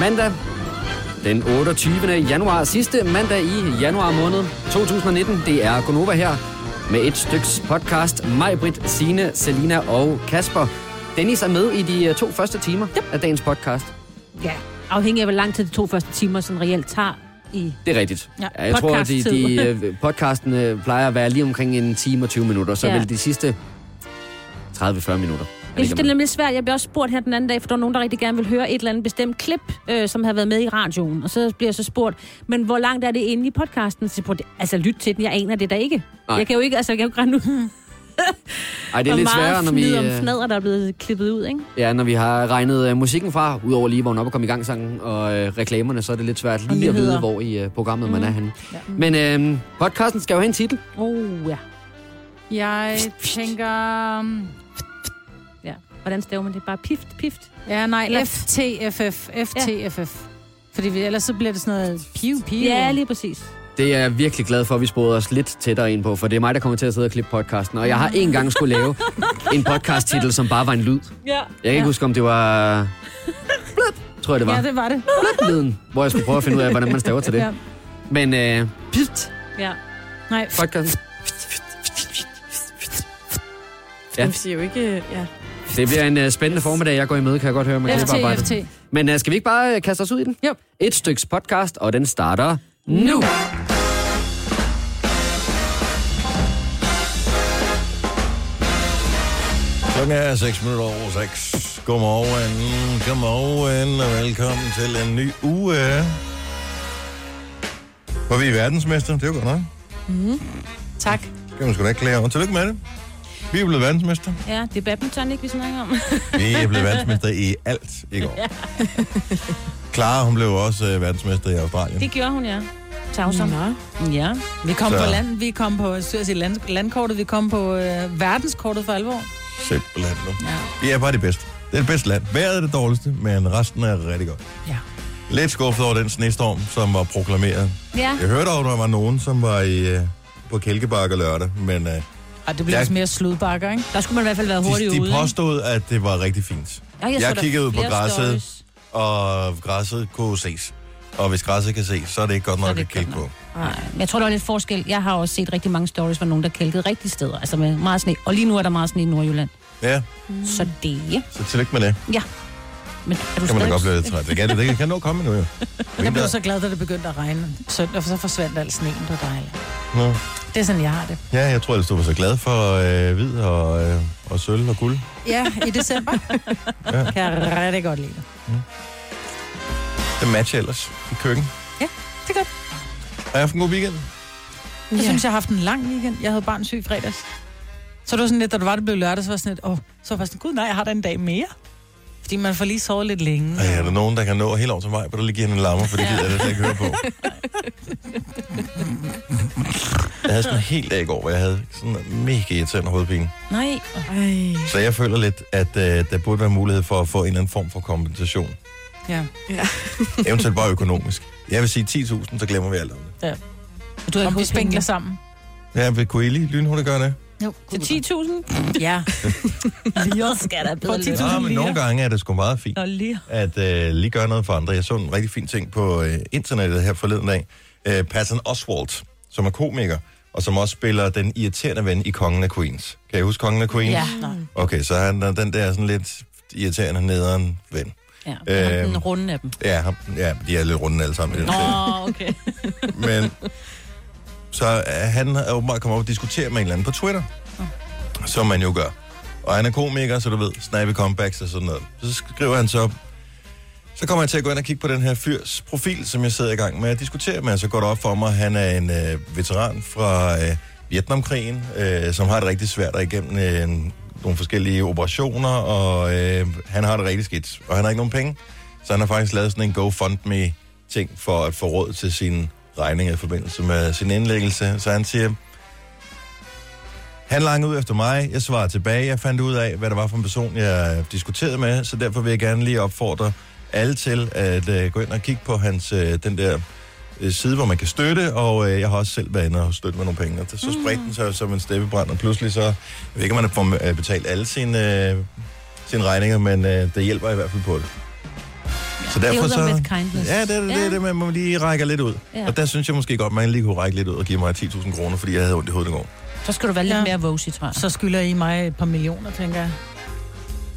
Mandag den 28. januar, sidste mandag i januar måned 2019. Det er Gonova her med et styks podcast. Mig, Britt, Signe, Selina og Kasper. Dennis er med i de øh, to første timer af dagens podcast. Ja, afhængig af, hvor lang tid de to første timer sådan reelt tager i... Det er rigtigt. Ja, jeg tror, at de, de, øh, podcasten øh, plejer at være lige omkring en time og 20 minutter, så Ja. vil de sidste 30-40 minutter. Jeg synes, det er nemlig svært. Jeg blev også spurgt her den anden dag, for der var nogen, der rigtig gerne vil høre et eller andet bestemt klip, øh, som har været med i radioen. Og så bliver jeg så spurgt, men hvor langt er det inde i podcasten? Så spurgte, altså lyt til den, jeg aner det da ikke. Nej. Jeg kan jo ikke, altså jeg kan jo ikke ud, Ej, det er lidt sværere, når vi, om øh, fnader, der er blevet klippet ud, ikke? ja, når vi har regnet øh, musikken fra, udover lige, hvor op og komme i gang sangen, og øh, reklamerne, så er det lidt svært lige at vide, hvor i øh, programmet man er henne. Men øh, podcasten skal jo have en titel. Oh, ja. Jeg tænker... ja. Hvordan staver man det? Bare pift, pift? Ja, nej, Eller- FTFF. FTFF. Fordi vi, ellers så bliver det sådan noget piu, piu. Ja, lige præcis. Det er jeg virkelig glad for, at vi sporede os lidt tættere ind på, for det er mig, der kommer til at sidde og klippe podcasten. Og jeg har en gang skulle lave en podcast-titel, som bare var en lyd. Ja. Jeg kan ikke huske, om det var... Blip, tror jeg, det var. Ja, det var det. lyden, hvor jeg skulle prøve at finde ud af, hvordan man staver til det. Ja. Men øh, pist, Ja. Nej, podcast. Ja. Det siger jo ikke... Ja. Det bliver en uh, spændende formiddag, jeg går i møde, kan jeg godt høre med klippearbejdet. FT. Men uh, skal vi ikke bare uh, kaste os ud i den? Jo. Et styks podcast, og den starter nu. Klokken er 6 minutter over 6. Godmorgen, godmorgen, og velkommen til en ny uge. Hvor vi er verdensmester, det er jo godt nok. Tak. Det kan man sgu da ikke klage over. Tillykke med det. Vi er blevet verdensmester. Ja, det er badminton, ikke, vi snakker om. Vi er blevet verdensmester i alt i går. Clara, hun blev også øh, verdensmester i Australien. Det gjorde hun, ja. Tavsom. Nå. Ja. Vi kom Så- på land, vi kom på sige, land, landkortet, vi kom på øh, verdenskortet for alvor. Simpelthen nu. Ja. Vi er bare de bedste. Det er det bedste land. Vejret er det dårligste, men resten er rigtig godt. Ja. Lidt skuffet over den snestorm, som var proklameret. Ja. Jeg hørte over, at der var nogen, som var i, øh, på Kælkebakke lørdag, men øh, Og det bliver Jeg- også mere sludbakker, ikke? Der skulle man i hvert fald være hurtigt de, de ude. ikke? påstod, at det var rigtig fint. Ja, jeg der kiggede ud på græsset. stories. Og græsset kunne ses. Og hvis græsset kan ses, så er det ikke godt er nok at kigge på. Nej, men jeg tror, der var lidt forskel. Jeg har også set rigtig mange stories, hvor nogen, der kælkede rigtige steder. Altså med meget sne. Og lige nu er der meget sne i Nordjylland. Ja, Mm. Så det... så tillykke med det. Men er du Kan man da godt blive lidt træt. Det kan, det kan nå komme nu, jo. Jeg blev så glad, da det begyndte at regne søndag, for så forsvandt al sneen. Det var dejligt. Nå. Det er sådan, jeg har det. Ja, jeg tror, at du var så glad for øh, hvid og, øh, og sølv og guld. Ja, i december. Ja. Kan jeg rigtig godt lide det. Det matcher ellers i køkken. Det er godt. Har jeg haft en god weekend? Jeg Ja. synes, jeg har haft en lang weekend. Jeg havde barn syg fredags. Så det var sådan lidt, da det var, det blev lørdag, så var sådan lidt, åh, så var sådan, gud nej, jeg har da en dag mere. Fordi man får lige sovet lidt længe. Ej, er der nogen, der kan nå helt over til mig, hvor der lige giver en lammer, for det gider jeg da ikke høre på. Jeg havde sådan en hel dag i går, hvor jeg havde sådan en mega irriterende hovedpine. Nej. Ej. Så jeg føler lidt, at øh, der burde være mulighed for at få en eller anden form for kompensation. Ja. Eventuelt bare økonomisk. Jeg vil sige 10.000, så glemmer vi alt om det. Du har ikke vi spænkler sammen. Ja, vil kunne I lige lynhurtigt gøre det? Jo. Til 10.000? Ja. Lige skal der bedre Prøv løn. 10.000 Ja, men nogle gange er det sgu meget fint. Nå, lige. at øh, lige gøre noget for andre. Jeg så en rigtig fin ting på øh, internettet her forleden dag. Øh, Patton Oswalt, som er komiker, og som også spiller den irriterende ven i Kongen af Queens. Kan I huske Kongen af Queens? Ja. Okay, så han er den der sådan lidt irriterende nederen ven. Ja, øh, Øhm. den runde af dem. Ja, ham, ja de er lidt runde alle sammen. Nå, okay. Men så øh, han er åbenbart kommet op og diskutere med en eller anden på Twitter, som man jo gør. Og han er komiker, så du ved, snappy comebacks og sådan noget. Så skriver han så op, så kommer jeg til at gå ind og kigge på den her fyrs profil, som jeg sidder i gang med at diskutere med. Så går det op for mig, han er en øh, veteran fra øh, Vietnamkrigen, øh, som har det rigtig svært og igennem øh, en- nogle forskellige operationer, og øh, han har det rigtig skidt, og han har ikke nogen penge. Så han har faktisk lavet sådan en GoFundMe-ting for at få råd til sine regninger i forbindelse med sin indlæggelse. Så han siger, han langede ud efter mig, jeg svarede tilbage, jeg fandt ud af, hvad det var for en person, jeg diskuterede med, så derfor vil jeg gerne lige opfordre alle til at øh, gå ind og kigge på hans, øh, den der øh, side, hvor man kan støtte, og øh, jeg har også selv været inde og støtte med nogle penge, og så spredte den sig som en steppebrand, og pludselig så, jeg ved ikke, om man får betalt alle sine, øh, sine regninger, men øh, det hjælper i hvert fald på det. Så derfor så... with kindness. Ja, det er det, Ja. det, at man lige rækker lidt ud. Ja. Og der synes jeg måske godt, man lige kunne række lidt ud og give mig 10.000 kroner, fordi jeg havde ondt i hovedet i går. Så skal du være lidt Ja. mere vosy, tror jeg. Så skylder I mig et par millioner, tænker jeg.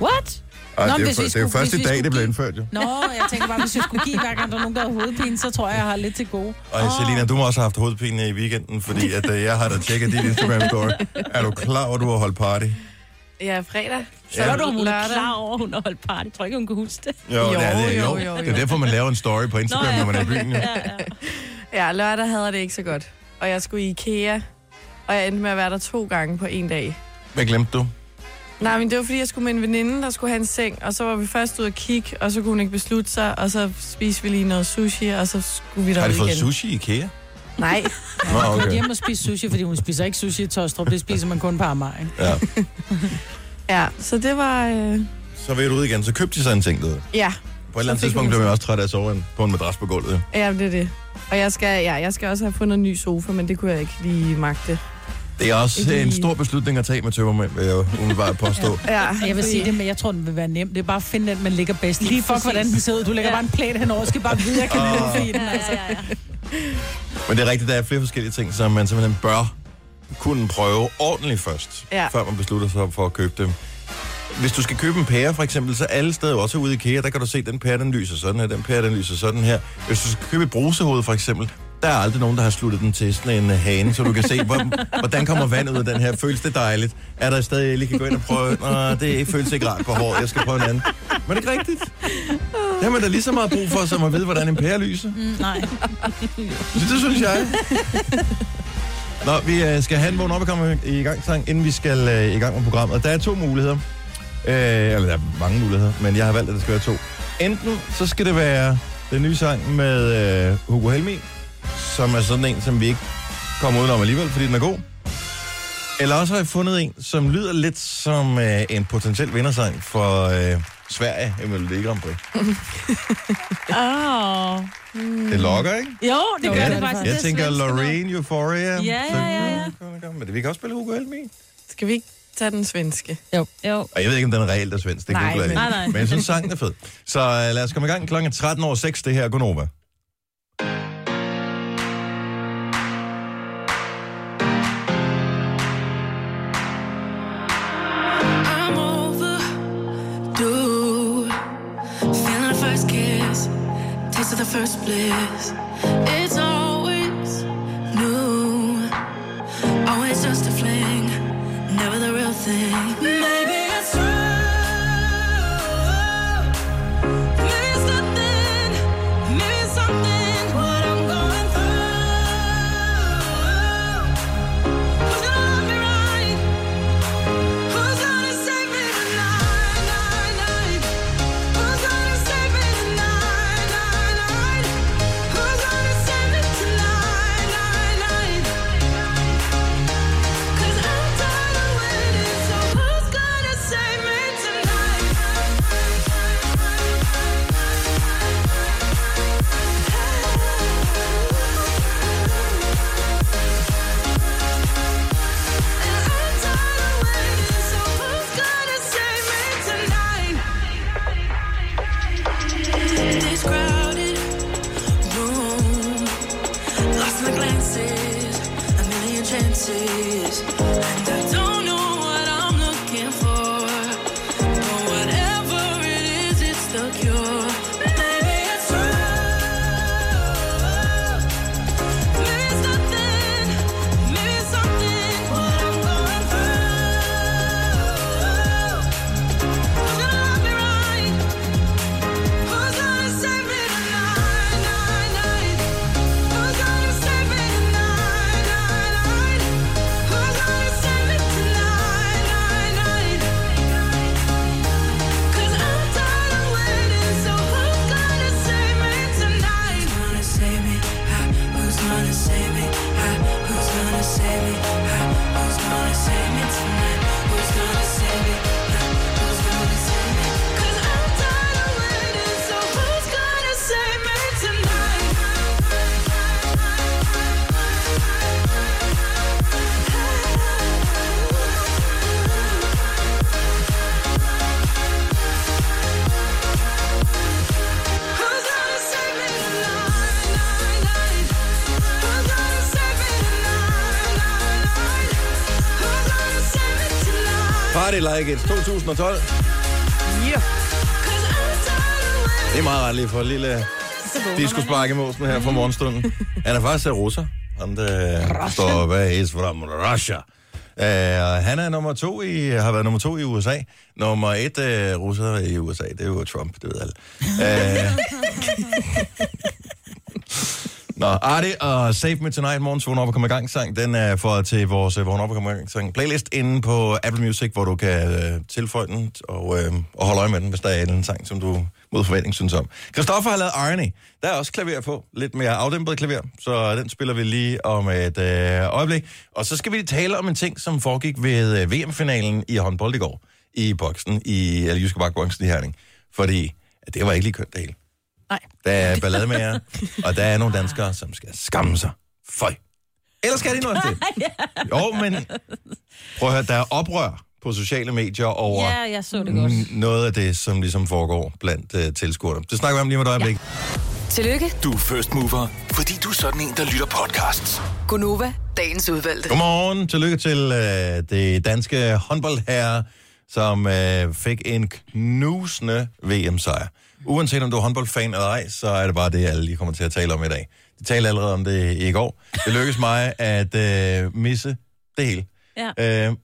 What? Ej, Nå, det, er, hvis vi det er jo først i dag, det blev indført, jo. Nå, jeg tænker bare, hvis jeg skulle give, hver gang der er nogen, der har hovedpine, så tror jeg, jeg har lidt til gode. Og Selina, du må også have haft hovedpine i weekenden, fordi at, uh, jeg har da tjekket dit Instagram-story. Er du klar at du har holdt party? Ja, fredag. Så er du, hun er Lørdag. klar over, at hun har holdt party. Jeg tror ikke, hun kan huske det. Jo, det er det, jo, jo, jo, jo. Det er derfor, man laver en story på Instagram, Nå, ja. når man er i byen. Jo. Ja, ja. Ja, lørdag havde jeg det ikke så godt. Og jeg skulle i IKEA, og jeg endte med at være der to gange på en dag. Hvad glemte du? Nej, men det var fordi, jeg skulle med en veninde, der skulle have en seng, og så var vi først ude at kigge, og så kunne hun ikke beslutte sig, og så spiste vi lige noget sushi, og så skulle vi Har derud de fået igen. sushi i IKEA? Nej, Nå, Hun okay. okay. hjem og spise sushi, fordi hun spiser ikke sushi i Tostrup. Det spiser man kun på Amager, ikke? Ja. ja, så det var... Øh, Så vil du ud igen, så købte de så en ting derude. ja, På et eller andet tidspunkt hun blev jeg også træt af at sove på en madras på gulvet. ja, det er det. Og jeg skal, ja, jeg skal også have fundet en ny sofa, men det kunne jeg ikke lige magte. Det er også en stor beslutning at tage med tømmermænd, vil jeg umiddelbart påstå. Ja, Jeg vil sige det, men jeg tror, den vil være nem. Det er bare at finde den, man ligger bedst. Lige Fuck, hvordan den ser ud. Du lægger Ja. bare en plæt henover, og skal bare vide, jeg kan Åh. leve fint. Ja, Altså. ja, ja. Men det er rigtigt, der er flere forskellige ting, som man simpelthen bør kunne prøve ordentligt først, Ja. før man beslutter sig for at købe dem. Hvis du skal købe en pære, for eksempel, så alle steder, også ude i IKEA, der kan du se, at den pære, den lyser sådan her, den pære, den lyser sådan her. Hvis du skal købe et brusehoved, for eksempel, der er aldrig nogen, der har sluttet den til sådan en øh, hane, så du kan se, hvor, hvordan kommer vandet ud af den her. Føles det dejligt? Er der stadig, jeg lige kan gå ind og prøve? Nå, det føles ikke rart på håret, jeg skal prøve en anden. Men det er ikke rigtigt. Det har man da lige så meget brug for, som at vide, hvordan en pære lyser. Mm, nej. Så det synes jeg. Nå, vi øh, skal have en vågen op og komme i gang, sang, inden vi skal øh, i gang med programmet. Der er to muligheder. Øh, eller der er mange muligheder, men jeg har valgt, at det skal være to. Enten så skal det være den nye sang med øh, Hugo Helmi, som er sådan en, som vi ikke kommer udenom alligevel, fordi den er god. Eller også har jeg fundet en, som lyder lidt som øh, en potentiel vindersang for øh, Sverige i Melodi Grand Prix. Åh. Det lokker, ikke? Jo, det gør Ja, det faktisk. Jeg Det er tænker. Lorraine Euphoria. Ja, ja, ja, ja. Men vi kan også spille Hugo Helmi. Skal vi ikke tage den svenske? Jo. Og jeg ved ikke, om den er reelt er svensk. Det Nej, men-. Nej, nej. Men jeg synes, sangen er fed. Så uh, lad os komme i gang klokken 13 over 6. Det her er Gunova. First bliss. It's always new, always just a fling, never the real thing. Maybe Like It 2012. Det er meget ret lige for et lille diskuspark i måsen her fra morgenstunden. Han er faktisk af russer. Han der står bag is from Russia. Uh, han er nummer to i, har været nummer to i USA. Nummer et uh, russer i USA, det er jo Trump, det ved alle. Uh, Nå, Artie og Save Me Tonight, morgens vågn op og komme i gang sang, den er for til vores øh, vågn op og komme i gang sang playlist inde på øh, Apple Music, hvor du kan øh, tilføje den og, øh, og holde øje med den, hvis der er en sang, som du mod forventning synes om. Christoffer har lavet Irony. Der er også klaver på. Lidt mere afdæmpet klaver, så den spiller vi lige om et øh, øjeblik. Og så skal vi tale om en ting, som foregik ved øh, VM-finalen i håndbold i går. I boksen, i eller Jyske Bakke Boksen i Herning. Fordi at det var ikke lige kønt det hele. Nej. Der er ballade med jer, og der er nogle danskere, som skal skamme sig. Føj. Ellers skal de noget til. Jo, men prøv at høre, der er oprør på sociale medier over Ja, jeg så det godt. noget af det, som ligesom foregår blandt uh, tilskuerne. Det snakker vi om lige med et øjeblik. Tillykke, Du er first mover, fordi du er sådan en, der lytter podcasts. Gunova, dagens udvalgte. Godmorgen, tillykke til uh, det danske håndboldherre, som uh, fik en knusende VM-sejr. Uanset om du er håndboldfan eller ej, så er det bare det, alle lige kommer til at tale om i dag. De talte allerede om det i går. Det lykkedes mig at uh, misse det hele. Ja. Øh,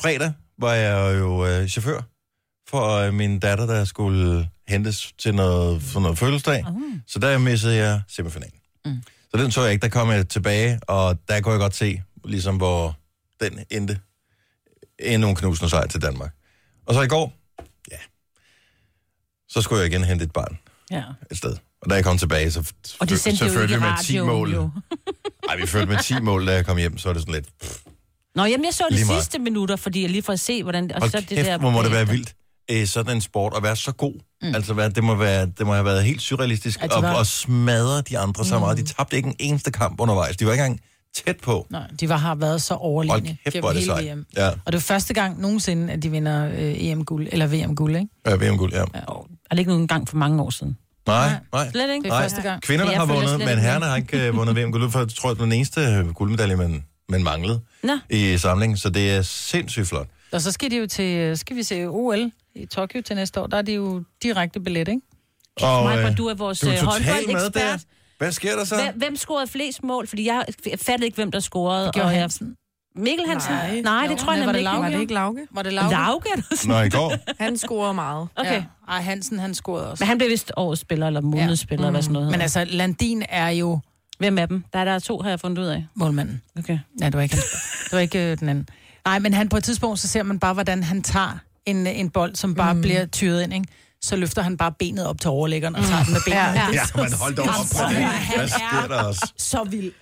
fredag var jeg jo øh, chauffør for øh, min datter, der skulle hentes til noget, for noget fødselsdag. Uh. Så der missede jeg semifinalen. Mm. Så den så jeg ikke. Der kom jeg tilbage, og der kunne jeg godt se, ligesom hvor den endte. Endnu en knusende sejr til Danmark. Og så i går, ja, så skulle jeg igen hente et barn Ja. et sted. Og da jeg kom tilbage, så, Og de sendte så jo følte vi med 10 radioen, mål. Nej, vi følte med 10 mål, da jeg kom hjem, så var det sådan lidt... Pff, Nå, jamen, jeg så de sidste minutter, fordi jeg lige får at se, hvordan... Og Hold så kæft, det der hvor må det være vildt, øh, sådan en sport, at være så god. Mm. Altså, hvad, det, må være, det må have været helt surrealistisk at, var- at smadre de andre så meget. De tabte ikke en eneste kamp undervejs. De var ikke engang tæt på. Nej, de var, har været så Hold overlegne kæft, er det hele sejt. VM. Ja, Og det er første gang nogensinde, at de vinder øh, EM-guld, eller VM-guld, ikke? ja VM-guld, ja. Ja, og- Er det ikke nogen gang for mange år siden? Nej, nej. Slet ikke? Det er Nej. første gang. Kvinderne har vundet, men ikke herrerne har ikke øh, vundet VM-guld. For jeg tror, det var den eneste øh, guldmedalje, man, man manglede Nå. i samlingen. Så det er sindssygt flot. Og så skal de jo til, skal vi se OL i Tokyo til næste år. Der er de jo direkte billet, ikke? Og, øh, du er vores du er øh, totalt med der. håndboldekspert. Hvad sker der så? Hvem, hvem scorede flest mål? Fordi jeg, fattede ikke, hvem der scorede. Det gjorde og jeg- Hansen. Mikkel Hansen? Nej. Nej det Jo, tror jeg nemlig ikke. Var det ikke Lauke? Var det Lauke? Lauke? er det sådan? Nå, i går. Han scorer meget. Okay. Ja. Ej, Hansen, han scorede også. Men han blev vist årets spiller, eller månedens spiller, eller hvad sådan noget Men hedder. altså, Landin er jo Hvem af dem? Der er der er to, har jeg fundet ud af. målmanden. Okay. Ja, det var ikke, det var ikke øh, den anden. Nej, men han på et tidspunkt, så ser man bare, hvordan han tager en, en bold, som bare mm. bliver tyret ind, ikke? Så løfter han bare benet op til overlæggeren og tager den med benene. Ja. Er Ja, så men hold dog op at det. Hvad sker der også? så vild.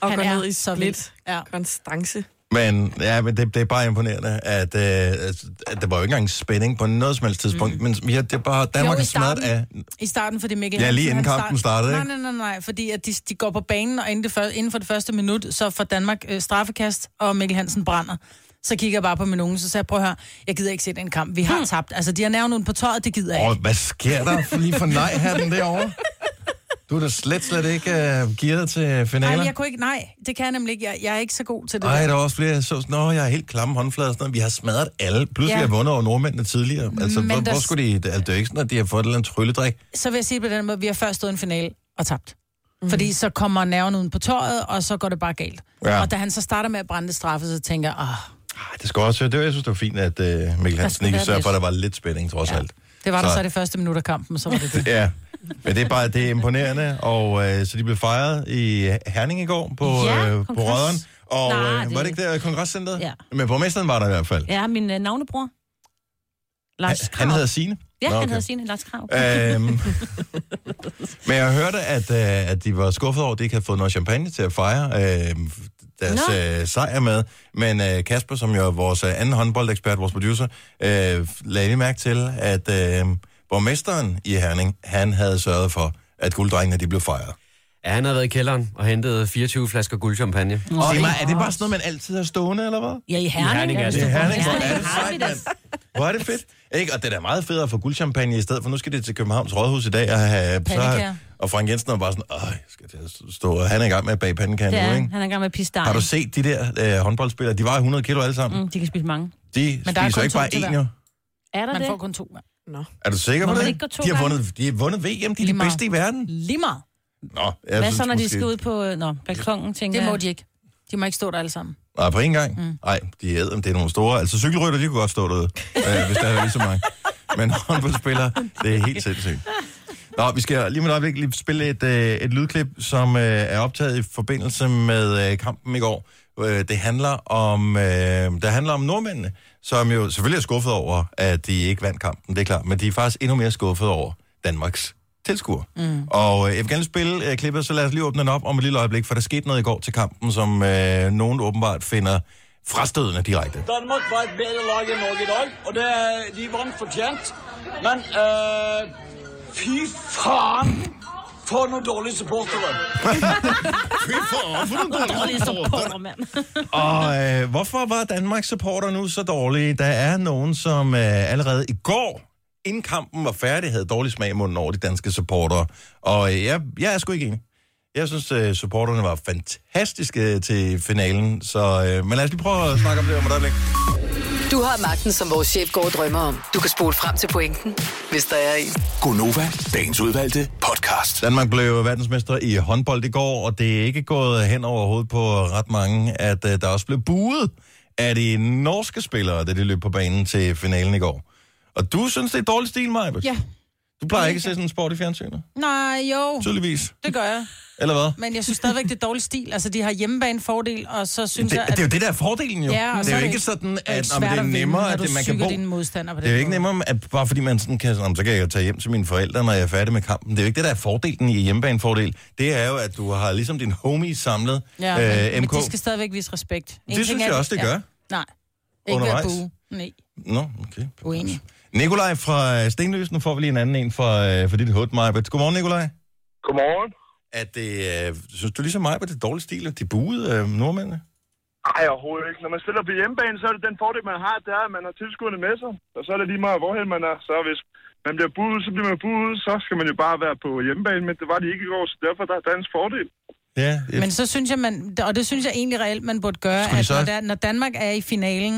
Og Han går er ned i så vild. Ja. Konstance. Men, ja, men det, det er bare imponerende, at, øh, at der var jo ikke engang spænding på noget som helst tidspunkt, mm. men ja, det er bare, Danmark Jo, i er smadret af... I starten, fordi Mikkel Ja, lige inden kampen startede, Nej, ikke? nej, nej, nej, fordi at de, de går på banen, og inden, det før, inden for det første minut, så får Danmark øh, straffekast, og Mikkel Hansen brænder. Så kigger jeg bare på min unge, så sagde jeg, prøv at høre, jeg gider ikke se den kamp, vi har hmm. tabt. Altså, de har nævnt på tøjet, det gider jeg Åh, ikke. hvad sker der for lige for nej-hatten derovre? Du er da slet, slet ikke uh, gearet til Nej, finaler. men jeg kunne ikke, nej, det kan jeg nemlig ikke. Jeg, jeg er ikke så god til det Ej, der. der var også flere, så sådan, Nå, jeg er helt klamme håndflader og sådan noget. Vi har smadret alle. Pludselig Ja. har jeg vundet over nordmændene tidligere. Altså, Men hvor, der- hvor skulle de... Altså, det er ikke sådan, at de har fået et eller andet trylledrik. Så vil jeg sige på den måde, vi har først stået i en finale og tabt. Mm. Fordi så kommer nerven uden på tøjet, og så går det bare galt. Ja. Og da han så starter med at brænde straffe, så tænker jeg, ah, Ej, det skal også... Det var, jeg synes, det var fint, at uh, Mikkel Hansen ikke sørger for, at der var lidt spænding, trods Ja. alt. det var der Så- så det første minut af kampen, så var det det. Ja, men det er bare det er imponerende, og øh, så de blev fejret i Herning i går på, Ja, øh, på. Rødderen. Og Nej, øh, det- var det ikke der kongresscenteret? Ja. Men borgmesteren var der i hvert fald. Ja, min øh, navnebror. Lars Han, Krav. han hedder Signe. Ja, Nå, han okay. hedder Signe Lars Krav. Øhm, men jeg hørte, at, øh, at de var skuffet over, at de ikke havde fået noget champagne til at fejre øh, deres øh, sejr med. Men øh, Kasper, som jo er vores øh, anden håndboldekspert, vores producer, øh, lagde lige mærke til, at øh, borgmesteren i Herning, han havde sørget for, at gulddrengene de blev fejret. Ja, han har været i kælderen og hentet 24 flasker guldchampagne. Og er det bare sådan noget, man altid har stående, eller hvad? Ja, i Herning. Herning er det. I Herning, hvor er det sejt, mand. Hvor er det fedt. Ikke? Og det er da meget fedt at få guldchampagne i stedet, for nu skal det til Københavns Rådhus i dag og have... Pandekager. Og Frank Jensen er bare sådan, åh, skal at stå... Han er i gang med at bage pandekager er nu, han. ikke? Han er i gang med at pisse Har du set de der øh, håndboldspillere? De var 100 kilo alle sammen. Mm, de kan spise mange. De Men der er spiser kun ikke to bare til én, hver. jo. Er der Man det? får kun to. Ja. Er du sikker Må på man det? ikke gå to de, har gange? vundet, de har vundet VM, de er de meget. bedste i verden. Lige meget. Nå, jeg Hvad synes så, når de skal ud på øh, nå, balkongen, tænker Det må jeg? de ikke. De må ikke stå der alle sammen. Nej, på en gang? Mm. Nej, de er, det er nogle store. Altså cykelrytter, de kunne godt stå derude, øh, hvis der er lige så mange. Men håndboldspillere, det er helt sindssygt. Nå, vi skal lige med et øjeblik lige spille et, øh, et lydklip, som øh, er optaget i forbindelse med øh, kampen i går. Øh, det handler om øh, det handler om nordmændene, som jo selvfølgelig er skuffet over, at de ikke vandt kampen, det er klart. Men de er faktisk endnu mere skuffet over Danmarks tilskuer. Mm. Og øh, jeg vil gerne spille øh, klippet, så lad os lige åbne den op om et lille øjeblik, for der skete noget i går til kampen, som øh, nogen åbenbart finder frastødende direkte. Danmark var et bedre lag end Norge i dag, og det, er- de vandt fortjent. Men øh, fy faen for nogle dårlige supportere. Fy for, for nogle Dårlige supporter, mand. Og øh, hvorfor var Danmarks supporter nu så dårlige? Der er nogen, som øh, allerede i går, inden kampen var færdig, havde dårlig smag i munden over de danske supportere. Og øh, jeg, jeg er sgu ikke enig. Jeg synes, øh, supporterne var fantastiske til finalen. Så, øh, men lad os lige prøve at snakke om det om et øjeblik. Du har magten, som vores chef går og drømmer om. Du kan spole frem til pointen, hvis der er en. Gonova, dagens udvalgte podcast. Danmark blev verdensmester i håndbold i går, og det er ikke gået hen over hovedet på ret mange, at øh, der også blev buet af de norske spillere, da de løb på banen til finalen i går. Og du synes, det er dårlig stil, Maja? Ja. Du plejer ikke at se sådan en sport i fjernsynet, Nej, jo, tydeligvis. det gør jeg. Eller hvad? Men jeg synes stadigvæk, det er dårlig stil. Altså, de har hjemmebane-fordel, og så synes Det, jeg, det er jo det, der er fordelen jo. Ja, det er jo det ikke sådan, det at, at det svært er at vinde, nemmere, at du det, man kan bo. dine modstandere på Det er jo ikke nemmere, at bare fordi man sådan kan, "Nå, så kan jeg tage hjem til mine forældre, når jeg er færdig med kampen. Det er jo ikke det, der er fordelen i hjemmebanefordel. Det er jo, at du har ligesom din homies samlet, Ja, men, øh, men MK. de skal stadigvæk vise respekt. En Det synes jeg at- også, det gør. Nej, ikke at Undervejs. bue. Nej, Nå, okay. uenig. Nikolaj fra Stenløs, nu får vi lige en anden en fra, øh, for dit hud, Majbet. Godmorgen, Nikolaj. Godmorgen. At det, øh, synes du ligesom mig, at det er dårlig stil, at de buede øh, nordmændene? Ej, overhovedet ikke. Når man spiller på hjemmebane, så er det den fordel, man har, det er, at man har tilskuerne med sig. Og så er det lige meget, hvorhen man er. Så hvis man bliver buet, så bliver man buet, så skal man jo bare være på hjemmebane. Men det var de ikke i går, så derfor der er dansk fordel. Ja, Men så synes jeg, man, og det synes jeg egentlig reelt, man burde gøre, at så- når, der, når Danmark er i finalen,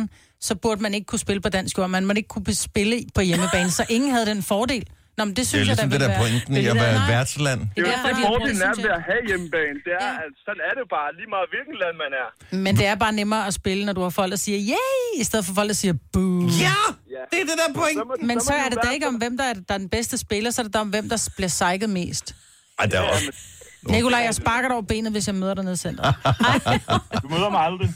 så burde man ikke kunne spille på dansk jord. Man må ikke kunne spille på hjemmebane, så ingen havde den fordel. Nå, men det det er synes jeg, ligesom det ville der være- pointen i det er at det, være der- et nej. værtsland. Det er jo derfor, det, de- fordelen er synes ved at have hjemmebane. Det er, Ja. at sådan er det jo bare, lige meget hvilken land man er. Men det er bare nemmere at spille, når du har folk, der siger yay, i stedet for folk, der siger boo. Ja, det er det der point. Så må, Men så de er det da ikke om, hvem der er, der er den bedste spiller, så er det da om, hvem der bliver sejket mest. Ej, der er også... Nikolaj, jeg sparker dig over benet, hvis jeg møder dig nede i centret. Du møder mig aldrig.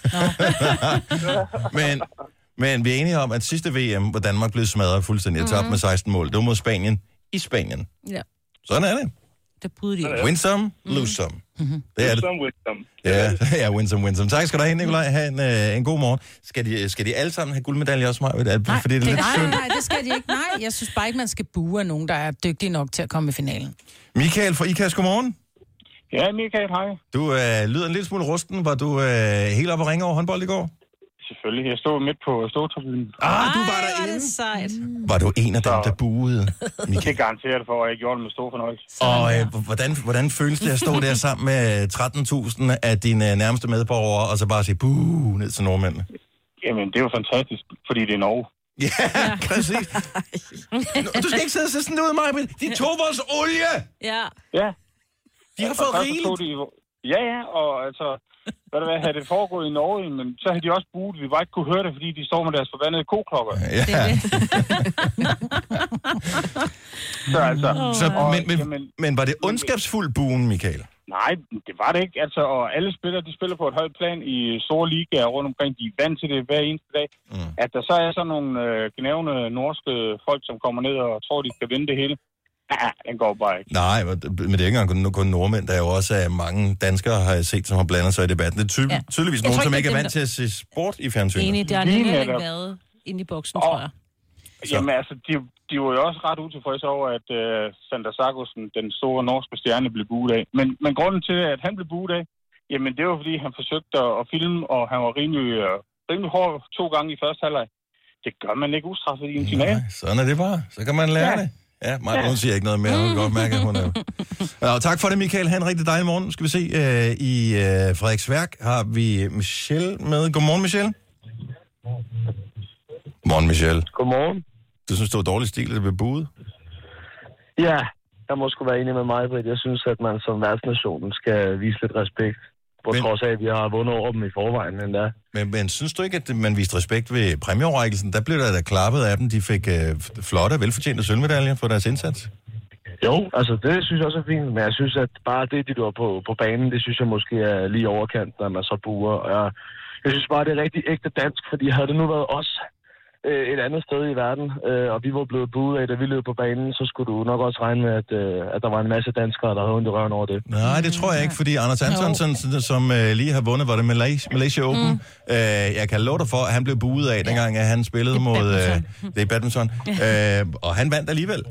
Men, men vi er enige om, at sidste VM, hvor Danmark blev smadret fuldstændig, og tabt med 16 mål, det var mod Spanien i Spanien. Ja, Sådan er det. det bryder de. Win some, lose some. Det er det. Som wisdom. Ja, ja, win some, win some. Tak skal du have, Nikolaj. Ha' en, øh, en god morgen. Skal de, skal de alle sammen have guldmedalje også, Maja? Nej, Fordi det er lidt nej, synd. nej, det skal de ikke. Nej, jeg synes bare ikke, man skal bue af nogen, der er dygtige nok til at komme i finalen. Michael fra IKAS, godmorgen. Ja, Michael, hej. Du øh, lyder en lille smule rusten. Var du øh, helt oppe og ringe over håndbold i går? Selvfølgelig. Jeg stod midt på ståtribunen. Ah, du var er derinde. det sejt. Var du en af dem, der buede? Det kan garantere det for, at jeg gjorde det med stor fornøjelse. Og øh, hvordan, hvordan føles det at stå der sammen med 13.000 af dine øh, nærmeste medborgere, og så bare sige buh ned til nordmændene? Jamen, det er jo fantastisk, fordi det er Norge. Ja, præcis. Nu, Du skal ikke sidde og se sådan ud, Maja. De tog vores olie! Ja. Ja. De har fået Og så tog rigeligt. De, ja, ja, og altså, hvad det var, havde det foregået i Norge, men så havde de også budt, vi bare ikke kunne høre det, fordi de står med deres forbandede koklokker. Ja. Det det. Så altså, Så, og, men, men, jamen, men var det ondskabsfuld buen, Michael? nej, det var det ikke, altså, og alle spillere, de spiller på et højt plan i store ligaer rundt omkring, de er vant til det hver eneste dag. Mm. At der så er sådan nogle øh, gnævende norske folk, som kommer ned og tror, de skal vinde det hele. Ja, den går bare ikke. Nej, men det er ikke engang kun, kun nordmænd. Der er jo også øh, mange danskere, har jeg set, som har blandet sig i debatten. Det er ty- Ja. tydeligvis Jeg nogen, tror som ikke, er vant til at se sport i fjernsynet. Enig, det har Lige nemlig heller ikke været inde i boksen, Og- tror jeg. Så- Jamen altså, de, de var jo også ret utilfredse over, at uh, Sander Sargussen, den store norske stjerne, blev buet af. Men, men grunden til, at han blev buet af, jamen det var fordi, han forsøgte at, filme, og han var rimelig, uh, rimelig hård to gange i første halvleg. Det gør man ikke ustraffet i en final. Nej, sådan er det bare. Så kan man lære Ja. det. Ja, Maja, hun siger ikke noget mere. Hun kan godt mærke, at hun er... Ja, og tak for det, Michael. Ha' en rigtig dejlig morgen. Skal vi se. Øh, I øh, Frederiksværk har vi Michelle med. Godmorgen, Michelle. Morgen, Michelle. Godmorgen. Du synes, det var dårlig stil, at det blev buet? Ja, jeg må sgu være enig med mig, Britt. Jeg synes, at man som værtsnationen skal vise lidt respekt. På Men- trods af, at vi har vundet over dem i forvejen endda. Men, men synes du ikke, at man viste respekt ved præmieoverrækkelsen? Der blev der da klappet af dem. De fik øh, flotte, velfortjente sølvmedaljer for deres indsats. Jo, altså det synes jeg også er fint, men jeg synes, at bare det, de gjorde på, på banen, det synes jeg måske er lige overkant, når man så buer. Og jeg, jeg synes bare, det er rigtig ægte dansk, fordi havde det nu været os øh, et andet sted i verden, øh, og vi var blevet buet af, da vi løb på banen, så skulle du nok også regne med, at, øh, at der var en masse danskere, der havde ondt i røven over det. Nej, det tror jeg ikke, fordi Anders Antonsen, som, som øh, lige har vundet, var det Malaysia, Malaysia Open, mm. øh, jeg kan love dig for, at han blev buet af, dengang at han spillede mod... Øh, det er badminton. Øh, og han vandt alligevel.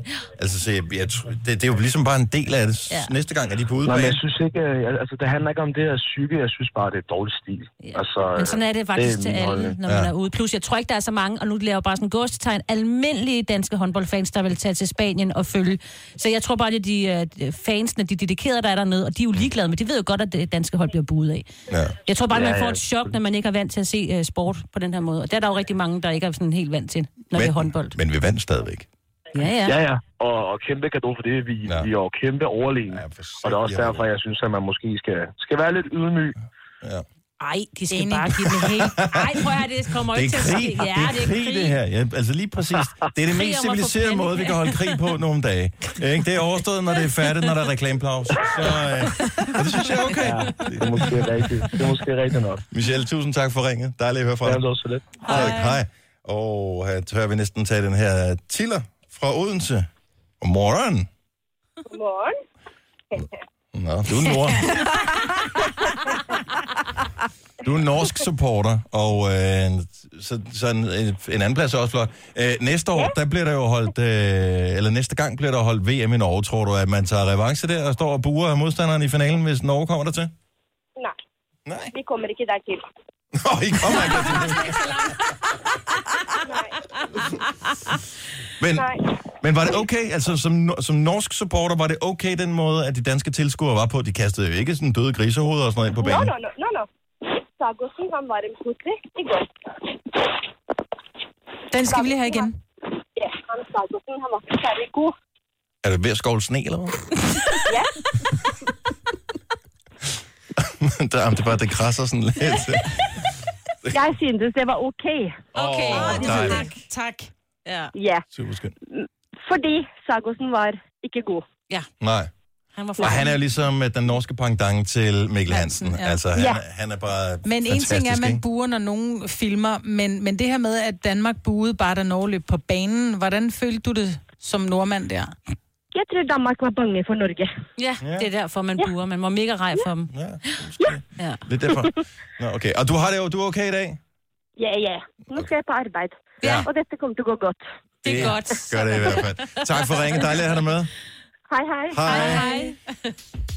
Altså, så jeg, jeg, det, det er jo ligesom bare en del af det. Ja. Næste gang er de på Nej, men udebane. jeg synes ikke, øh, altså det handler ikke om det her psyke, jeg synes bare, det er dårlig stil. Altså, Men sådan er det faktisk er til alle, når man er ude. Plus, jeg tror ikke, der er så mange, og nu laver jeg bare sådan en gåstegn, almindelige danske håndboldfans, der vil tage til Spanien og følge. Så jeg tror bare, er de uh, fansene, de dedikerede, der er dernede, og de er jo ligeglade, men de ved jo godt, at det danske hold bliver buet af. Ja. Jeg tror bare, Ja, man får et chok, når man ikke er vant til at se uh, sport på den her måde. Og der er der jo rigtig mange, der ikke er sådan helt vant til, når det er håndbold. Men vi vandt stadigvæk. Ja, ja. Ja, ja. Og, og kæmpe gave for det. Vi, Ja. vi er jo kæmpe overlegne. Ja, og det er også derfor, jeg synes, at man måske skal, skal være lidt ydmyg. Ja. Ej, de skal Enig. bare give den helt... Ej, prøv at det kommer Det ikke er til at krig, ske. Ja, det er krig, det her. Ja, altså lige præcis. Det er det Krig mest civiliserede måde, vi kan holde krig på nogle dage. Ikke? Det er overstået, når det er færdigt, når der er reklamepause. Så øh, det synes jeg er okay. Ja, det er måske rigtigt. Det er måske rigtigt nok. Michelle, tusind tak for ringet. Dejligt at høre fra Det dig. er også så lidt. Hej. Hej. Og her tør vi næsten tage den her Tiller fra Odense. Godmorgen. Godmorgen. Nå, du er nord. Du er norsk supporter, og øh, så, så en, en anden plads er også flot. Øh, næste år, der bliver der jo holdt, øh, eller næste gang bliver der holdt VM i Norge, tror du, at man tager revanche der og står og buer modstanderen i finalen, hvis Norge kommer der til? Nej. Nej. Vi kommer ikke dertil. Nå, I kommer ikke til Men, Nej. Men var det okay, altså som, som norsk supporter, var det okay den måde, at de danske tilskuere var på? De kastede jo ikke sådan døde grisehoveder og sådan noget ind på banen. nå, nå, nå, nå. Sagosen, han var en putti i går. Den skal vi lige have igen. Ja, han Sagosen, han var særlig god. Er det ved at skovle sne, eller hvad? Ja, der, det er bare, det krasser sådan lidt. jeg syntes det var okay. Okay, oh, dejligt. Tak. Ja. Ja, Super skønt. Fordi Sagosen var ikke god. Nej. Han var Og han er jo ligesom øh, den norske pendant til Mikkel Hansen. Hansen, ja. Altså, han, Ja. er- han er bare Men en ting er, at man buer, når nogen filmer, men, men det her med, at Danmark buede bare, da Norge løb på banen, hvordan følte du det som nordmand der? Jeg tror Danmark var bange for Norge. Ja, det er derfor, man buer. Man var mega rej for dem. Ja. Ja. Det er derfor. Nå, okay. Og du har det jo, du er okay i dag? Ja, ja. Nu skal jeg på arbejde. Ja. Og dette kommer til at gå godt. Det er godt. Gør det i hvert fald. Tak for ringen. Dejligt at have dig med. Hej, hej. Hej. Hej.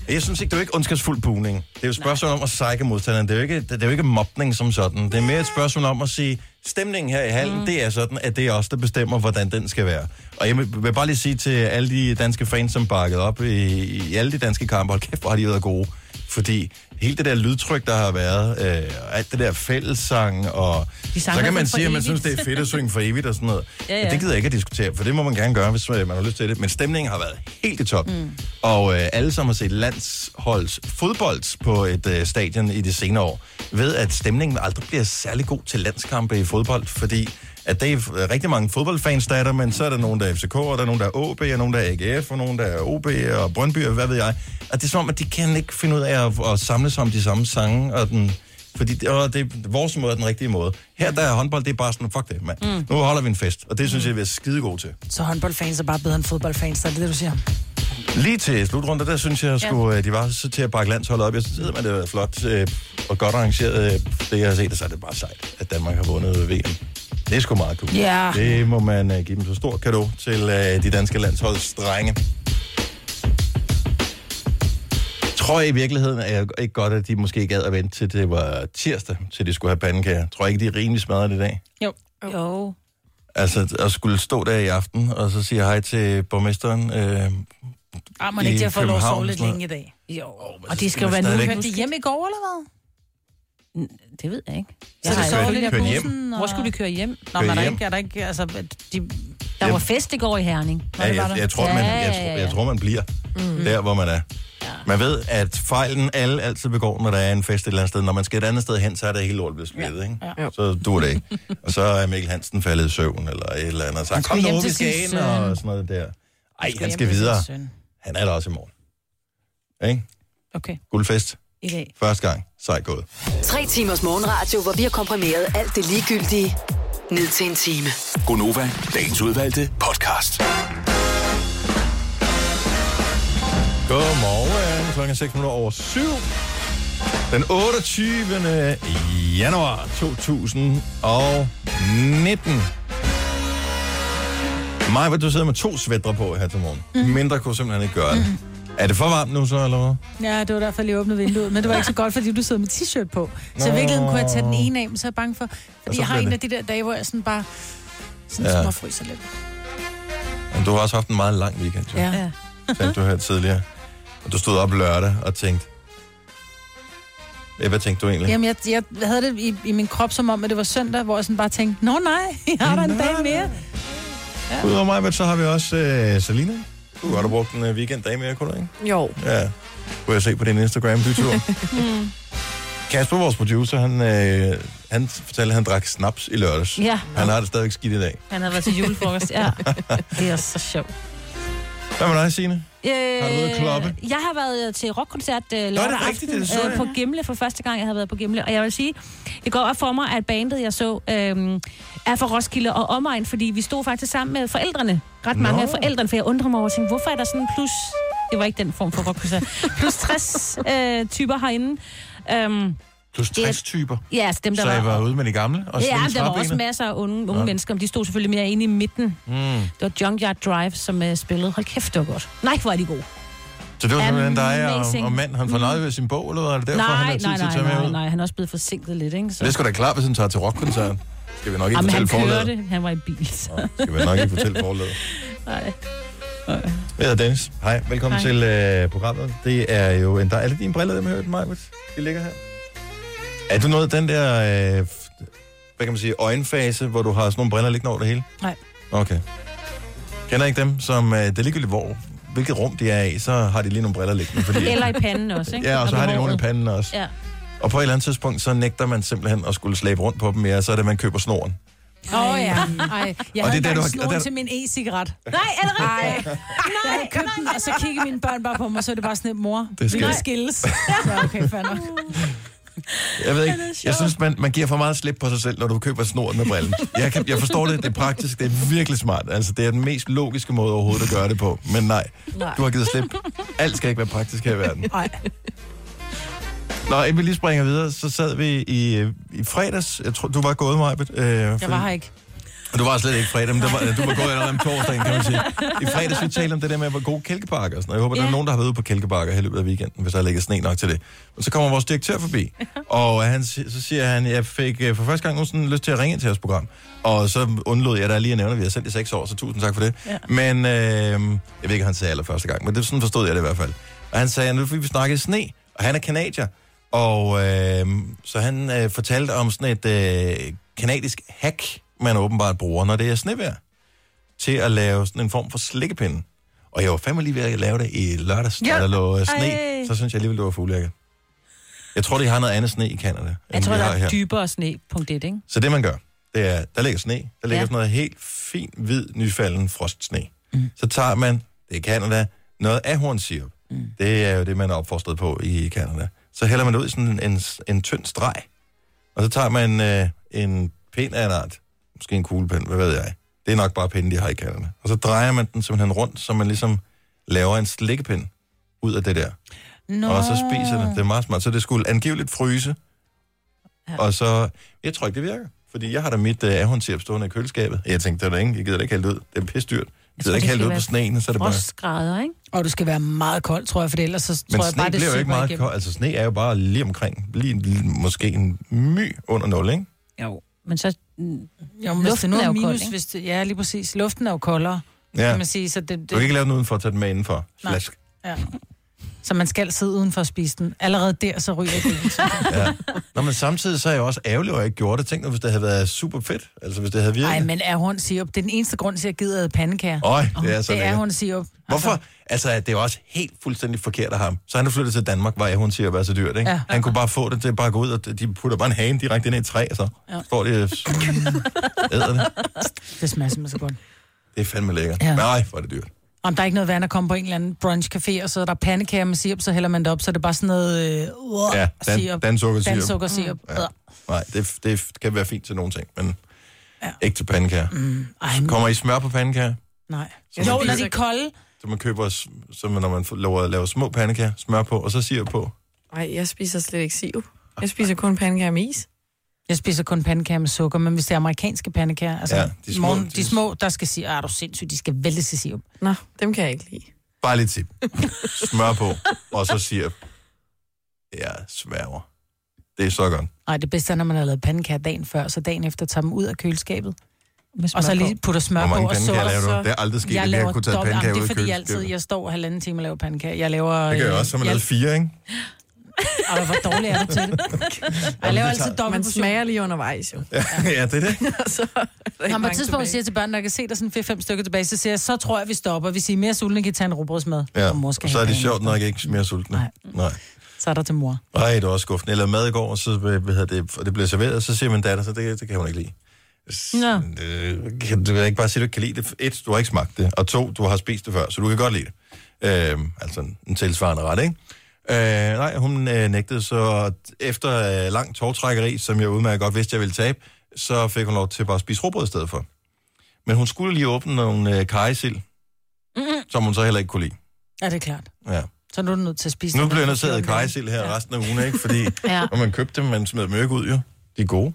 Jeg synes ikke, det er jo ikke ondskabsfuld buning. Det er jo et spørgsmål om at psyke modstanderen. Det er jo ikke, det er jo ikke mobning som sådan. Det er mere et spørgsmål om at sige, stemningen her i hallen, mm. det er sådan, at det er os, der bestemmer, hvordan den skal være. Og jeg vil vil bare lige sige til alle de danske fans, som bakkede op i, i alle de danske kampe, hold kæft, hvor har de været gode. Fordi hele det der lydtryk, der har været, øh, og alt det der fællessang, og De så kan man sige, at man synes, det er fedt at synge for evigt og sådan noget. Ja, ja. Men det gider jeg ikke at diskutere, for det må man gerne gøre, hvis øh, man har lyst til det. Men stemningen har været helt i top. Mm. Og øh, alle, som har set landsholds fodbold på et øh, stadion i de senere år, ved, at stemningen aldrig bliver særlig god til landskampe i fodbold, fordi at det er rigtig mange fodboldfans, der er der, men så er der nogen, der er FCK, og der er nogen, der er OB, og nogen, der er AGF, og nogen, der er OB og Brøndby, og hvad ved jeg. Og det er som om, at de kan ikke finde ud af at, at samles om de samme sange, og den, fordi det, og det vores måde er den rigtige måde. Her der er håndbold, det er bare sådan, fuck det, mand. Mm. Nu holder vi en fest, og det synes jeg, vi er skide gode til. Så håndboldfans er bare bedre end fodboldfans, er det det, du siger? Lige til slutrunden, der synes jeg, skulle, ja. de var så til at bakke landsholdet op. Jeg synes, at det var flot øh, og godt arrangeret. Øh, det jeg har set, så er det bare sejt, at Danmark har vundet VM. Det er sgu meget cool. Ja. Det må man øh, give dem så stor kado til øh, de danske landsholds drenge. Tror jeg i virkeligheden er jeg ikke godt, at de måske gad at vente til det var tirsdag, til de skulle have pandekager. Tror jeg ikke, de er rimelig smadret i dag? Jo. Jo. Altså at skulle stå der i aften, og så sige hej til borgmesteren. Øh, Ah, man I ikke til at få lov at sove lidt længe i dag. Jo. men Og de skal jo være nu. Hørte de hjem i går, eller hvad? Det ved jeg ikke. Så Jeg det har sover ikke- lidt hjem? bussen? Hvor skulle vi køre hjem? Nå, Køre men er der hjem? ikke, er der ikke, altså, de, Der var fest i går i Herning. Ja, det var jeg, jeg, tror, Ja, man, ja, jeg, ja, tror, ja. jeg tror, man bliver mm. der, hvor man er. Man ved, at fejlen alle altid begår, når der er en fest et eller andet sted. Når man skal et andet sted hen, så er det hele lortet blevet splittet, ikke? Ja. Så duer det ikke. Og så er Mikkel Hansen faldet i søvn, eller et eller andet. Så Han kom nu, til vi skal sin ind, søn. og sådan noget der. Ej, han skal videre. Han er der også i morgen. Ikke? Okay, Guldfest. I dag. Første gang. Sej gået. Tre timers morgenradio, hvor vi har komprimeret alt det ligegyldige ned til en time. Gonova, dagens udvalgte podcast. Godmorgen. Klokken er 6 minutter over 7. Den 28. januar 2019. Maja, du sidder med to svætter på her til morgen. Mm. Mindre kunne simpelthen ikke gøre det. Mm. Er det for varmt nu så, eller hvad? Ja, det var derfor, jeg lige åbnede vinduet. Men det var ikke så godt, fordi du sidder med t-shirt på. Så i virkeligheden kunne jeg tage den ene af, men så er jeg bange for... Fordi jeg har en af de der dage, hvor jeg sådan bare... Sådan Ja. ja. småfryser lidt. Men du har også haft en meget lang weekend, jo. Ja. Ja. Sagde du her tidligere. Og du stod op lørdag og tænkte... Ja, hvad tænkte du egentlig? Jamen, jeg, jeg havde det i, i min krop som om, at det var søndag, hvor jeg sådan bare tænkte, Nå nej, jeg har da en dag mere. Udover mig, så har vi også øh, Selina. Du har godt have brugt en øh, weekenddag mere, kunne du ikke? Jo. Ja. Kunne jeg se på din Instagram-bytur. Kasper, vores producer, han, øh, han fortalte, at han drak snaps i lørdags. Ja. Han har det stadigvæk skidt i dag. Han havde været til julefrokost, ja. Det er så sjovt. Hvad med dig, Signe? Øh, Har du været kloppe? Jeg har været øh, til rockkoncert øh, lørdag det er rigtigt, aften det så øh, på Gimle for første gang, jeg har været på Gimle. Og jeg vil sige, det går op for mig, at bandet, jeg så, øh, er fra Roskilde og omegn, fordi vi stod faktisk sammen med forældrene. Ret mange Nå. af forældrene, for jeg undrer mig over tænkte, hvorfor er der sådan plus... Det var ikke den form for rockkoncert. Plus 60 øh, typer herinde. Øhm, Plus Det er- 60 typer. ja, altså dem, der Så jeg var... var ude med de gamle og Ja, der var også masser af unge, unge Nå. mennesker, men de stod selvfølgelig mere inde i midten. Mm. Det var Junkyard Drive, som uh, spillede. Hold kæft, det var godt. Nej, hvor er de gode. Så det var simpelthen dig og, og mand, han får noget ved sin bog, eller hvad? Er det derfor, han nej, har tid nej, til at nej, tage med nej, ud? nej, han er også blevet forsinket lidt, ikke? Så det sgu da klart, hvis han tager til rockkoncert. Skal vi nok ikke Jamen, han fortælle forladet. kørte. Han var i bil, så... Skal vi nok ikke fortælle forladet. Nej. Jeg hedder Dennis. Hej, velkommen Hej. til øh, programmet. Det er jo en... Der er alle dine briller, dem har hørt mig, De ligger her. Er du noget den der, øh, hvad kan man sige, øjenfase, hvor du har sådan nogle briller liggende over det hele? Nej. Okay. Kender ikke dem, som, øh, det er ligegyldigt hvor, hvilket rum de er i, så har de lige nogle briller liggende. Fordi, Eller i panden også, ikke? ja, og så har de nogle i panden også. Ja. Og på et eller andet tidspunkt, så nægter man simpelthen at skulle slæbe rundt på dem mere, så er det, man køber snoren. Åh oh, ja. Ej, jeg Og havde det er der, engang du har- snoren der- til min e-cigaret. Nej, er det Ej, rigtigt? jeg havde købt den, og så kiggede mine børn bare på mig, og så er det bare sådan et mor. Det skal vi skilles. Så okay, fair nok. Jeg ved ikke, jeg synes, man, man giver for meget slip på sig selv, når du køber snoren med brillen. Jeg, kan, jeg forstår det, det er praktisk, det er virkelig smart. Altså, det er den mest logiske måde overhovedet at gøre det på. Men nej, Nej. du har givet slip. Alt skal ikke være praktisk her i verden. Nej. Nå, inden vi lige springer videre, så sad vi i, i fredags. Jeg tror, du var gået, Majbet. Øh, Jeg var her ikke. Du var slet ikke fredag, men det var, du var gået allerede om torsdagen, kan man sige. I fredags vi talte om det der med, hvor gode kælkebakker og sådan. Jeg håber, der er Ja. nogen, der har været ude på kælkebakker i løbet af weekenden, hvis der ligger sne nok til det. Men så kommer vores direktør forbi, og han, så siger han, jeg fik øh, for første gang sådan lyst til at ringe ind til jeres program. Og så undlod jeg da lige at nævne, at vi har sendt i seks år, så tusind tak for det. Ja. Men øh, jeg ved ikke, han sagde aller første gang, men det, sådan forstod jeg det i hvert fald. Og han sagde, nu fordi vi snakkede sne, og han er kanadier. Og øh, så han øh, fortalte om sådan et øh, kanadisk hack, man åbenbart bruger, når det er snevejr, til at lave sådan en form for slikkepinde. Og jeg var fandme lige ved at lave det i lørdags, ja. Der lå øh, sne. Ej. Så synes jeg alligevel, det var fuldlækker. Jeg tror, de har noget andet sne i Canada, end Jeg tror, der er her. dybere sne, punkt et, ikke? Så det, man gør, det er, der ligger sne. Der ligger Ja. sådan noget helt fin, hvid, nyfalden frostsne. Mm. Så tager man, det er Canada, noget ahornsirup. Mm. Det er jo det, man er opfostret på i Canada. Så hælder man ud i sådan en, en, en tynd streg. Og så tager man øh, en pind af en art. Måske en kuglepind, hvad ved jeg. Det er nok bare pinden, de har i Canada. Og så drejer man den simpelthen rundt, så man ligesom laver en slikkepind ud af det der. Nå. Og så spiser det. Det er meget smart. Så det skulle angiveligt fryse. Ja. Og så... Jeg tror ikke, det virker. Fordi jeg har da mit uh, ahornsirup stående i køleskabet. Jeg tænkte, det er der ingen. Jeg gider da ikke hælde ud. Det er pisse dyrt. Ikke det hælde det ud skal på sneen, så er det bare... Frostgrader, ikke? Og du skal være meget kold, tror jeg, for ellers så Men tror jeg bare, det bliver jo ikke meget igennem. koldt. Altså, sne er jo bare lige omkring. Lige, lige måske en my under 0, ikke? Jo. Men så... mm, Jo, men det Luften er er jo minus, kold, ikke? hvis det, ja, lige præcis. Luften er jo koldere, Ja. kan man sige. Så det, Du kan det, ikke lave den udenfor at tage den med indenfor. Nej. Flask. ja. Så man skal sidde uden for at spise den. Allerede der, så ryger det. Ja. Nå, men samtidig så er jeg også ærgerlig, at jeg ikke gjorde det. Tænk nu, hvis det havde været super fedt. Altså, hvis det havde virket. Nej, men er hun sirup? Det er den eneste grund til, at jeg gider pandekager. Øj, det er så Det er hun sirup. Hvorfor? Altså, det er også helt fuldstændig forkert af ham. Så han er flyttet til Danmark, hvor hun siger, at være så dyrt, ikke? Ja. Han kunne bare få det til at bare gå ud, og de putter bare en hane direkte ind i et træ, og så Ja. får de æder det. Det smager simpelthen så godt. Det er fandme lækkert. Ja. Nej, hvor er det dyrt. Om der er ikke noget vand at komme på en eller anden brunch-café, og så er der pandekager med sirup, så hælder man det op, så er det bare sådan noget... Øh, uh, Ja, dan, sirup. dansukkersirup. Dansukkersirup. Mm. Ja. Nej, det, det kan være fint til nogle ting, men ja. ikke til pandekager. Mm. Ej, Kommer I smør på pandekager? nej. Så Jo, når de er kolde. Så man køber, så man, når man får- laver, laver små pandekager, smør på, og så siger på. Nej, jeg spiser slet ikke sirup. Jeg spiser kun pandekager med is. Jeg spiser kun pandekager med sukker, men hvis det er amerikanske pandekager, altså Ja, ja, de små- morgen, de små, der skal sige, ah, du er sindssyg, de skal væltes i sirup. Nå, dem kan jeg ikke lide. Bare lidt tip. Smør på, og så siger jeg sværger. Det er så godt. Nej, det bedste er, når man har lavet pandekager dagen før, så dagen efter tager dem ud af køleskabet. Og så lige putter smør på og sukker. laver du? Det er aldrig sket, jeg at jeg laver kunne tage pandekager Det er fordi, jeg altid jeg står halvanden time og laver pandekager. Jeg laver... Det gør jeg øh, også, så man jeg- lavet fire, ikke? Ej, hvor dårlig er du til det? Jeg laver altid dobbelt Man smager lige undervejs, jo. Ja, ja det er det. så er Når man på et tidspunkt siger til børnene, der kan se, der er sådan 4-5 stykker tilbage, så siger jeg, så tror jeg, vi stopper. Hvis I er mere sultne, kan I tage en rugbrødsmad. Ja, Og mor skal så er det sjovt nok ikke mere sultne. Nej. Nej. Så er der til mor. Ej, det var også skuffende. Jeg lavede mad i går, og så hvad hedder det, og det blev serveret, og så siger min datter, så det, det kan hun ikke lide. Nå. Det, kan, du kan ikke bare sige, at du ikke kan lide det. Et, du har ikke smagt det, og to, du har spist det før, så du kan godt lide det. Øhm, altså en, en tilsvarende ret, ikke? Øh, nej, hun øh, nægtede, så efter øh, lang tårtrækkeri, som jeg udmærket godt vidste, jeg ville tabe, så fik hun lov til bare at spise råbrød i stedet for. Men hun skulle lige åbne nogle øh, kajsild, Mm-hmm. som hun så heller ikke kunne lide. Ja, det er klart. Ja. Så nu er du nødt til at spise Nu bliver jeg nødt til at kajsild her ja. resten af ugen, ikke? Fordi Ja. når man købte dem, man smed dem jo ikke ud, jo. De er gode.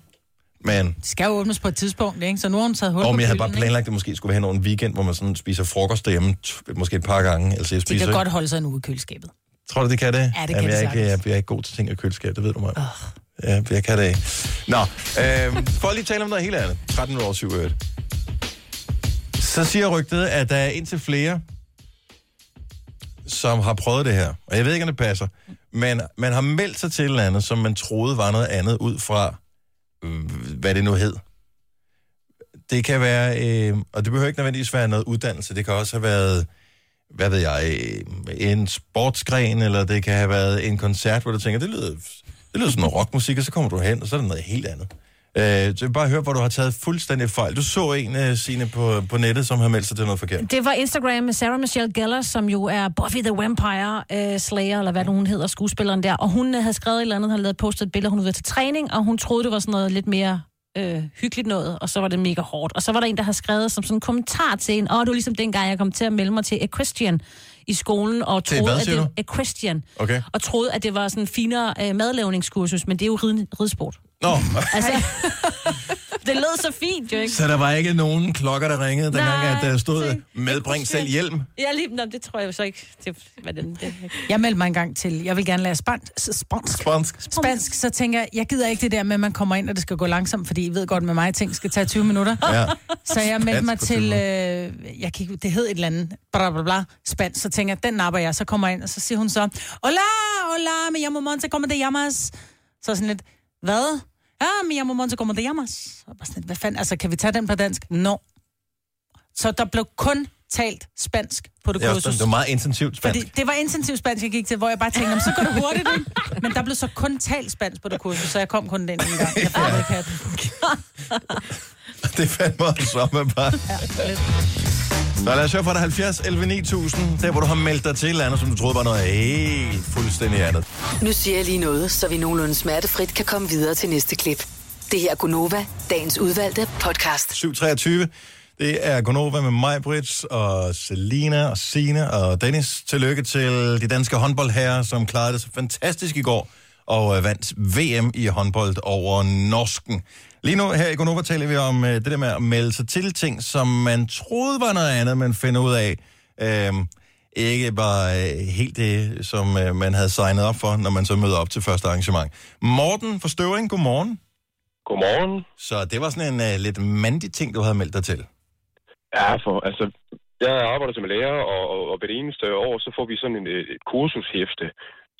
Men, Det skal jo åbnes på et tidspunkt, ikke? Så nu har hun taget hul og på men jeg havde bare planlagt, at det måske skulle have nogle weekend, hvor man sådan spiser frokost derhjemme, t- måske et par gange. Altså, jeg Det spiser kan ikke- godt holde sig en uge i køleskabet. Tror du, det kan det? Ja, det kan Jamen, det jeg, er ikke, jeg, jeg er ikke god til ting i køleskab, det ved du mig. Oh. Ja, jeg kan det ikke. Nå, øh, for at lige tale om noget helt andet. 13 år 7 øvrigt. Så siger rygtet, at der er indtil flere, som har prøvet det her. Og jeg ved ikke, om det passer. Men man har meldt sig til et eller andet, som man troede var noget andet, ud fra, øh, hvad det nu hed. Det kan være, øh, og det behøver ikke nødvendigvis være noget uddannelse, det kan også have været hvad ved jeg, øh, en sportsgren, eller det kan have været en koncert, hvor du tænker, det lyder, det lyder som noget rockmusik, og så kommer du hen, og så er det noget helt andet. Øh, så jeg bare høre, hvor du har taget fuldstændig fejl. Du så en, uh, Signe, på, på nettet, som har meldt sig til noget forkert. Det var Instagram med Sarah Michelle Gellar, som jo er Buffy the Vampire uh, Slayer, eller hvad nu hun hedder, skuespilleren der. Og hun havde skrevet et eller andet, havde lavet postet et billede, hun været til træning, og hun troede, det var sådan noget lidt mere øh, hyggeligt noget, og så var det mega hårdt. Og så var der en, der havde skrevet som sådan en kommentar til en, åh, det var ligesom dengang, jeg kom til at melde mig til Equestrian i skolen, og troede, hvad, at det Equestrian, Okay. og troede, at det var sådan en finere øh, madlavningskursus, men det er jo rid, ridsport. Nå, Altså, det lød så fint, jo ikke? så der var ikke nogen klokker, der ringede, dengang, Nej, at der stod, se, medbring selv hjelm. Ja, lige, nå, det tror jeg jo så ikke. Det, hvad den, det, Jeg meldte mig engang til, jeg vil gerne lære spansk. Spansk. Spansk. Spansk, så tænker jeg, jeg gider ikke det der med, at man kommer ind, og det skal gå langsomt, fordi I ved godt med mig, ting skal tage 20 minutter. Ja. Så jeg meldte mig Spansk på 20 til, øh, jeg kan det hed et eller andet, bla bla bla, spansk, så tænker jeg, den napper jeg, så kommer jeg ind, og så siger hun så, hola, hola, me llamo Monte, como te llamas? Så sådan lidt, hvad? Ja, me llamo Monte, como te llamas? Så bare sådan lidt, hvad fanden, altså, kan vi tage den på dansk? No. Så der blev kun talt spansk på det er kursus. også, det var meget intensivt spansk. Fordi det var intensivt spansk, jeg gik til, hvor jeg bare tænkte, "Nå, men så går det hurtigt, ikke? Men der blev så kun talt spansk på det kursus, så jeg kom kun den ene gang. Jeg ikke hatten. Det fandt mig så med bare. Så lad os høre fra dig 70 11 9000, der hvor du har meldt dig til andet, som du troede var noget helt fuldstændig andet. Nu siger jeg lige noget, så vi nogenlunde smertefrit kan komme videre til næste klip. Det her er Gunova, dagens udvalgte podcast. 723. Det er Gonova med mig, Brits, og Selina, og Sine og Dennis. Tillykke til de danske håndboldherrer, som klarede det så fantastisk i går og øh, vandt VM i håndbold over Norsken. Lige nu her i Gonova taler vi om øh, det der med at melde sig til ting, som man troede var noget andet, men finder ud af, øh, ikke var øh, helt det, som øh, man havde signet op for, når man så møder op til første arrangement. Morten fra Støvring, godmorgen. Godmorgen. Så det var sådan en øh, lidt mandig ting, du havde meldt dig til. Ja, for altså, jeg arbejder som lærer, og, og, og ved det eneste år, så får vi sådan en, øh, et kursushæfte,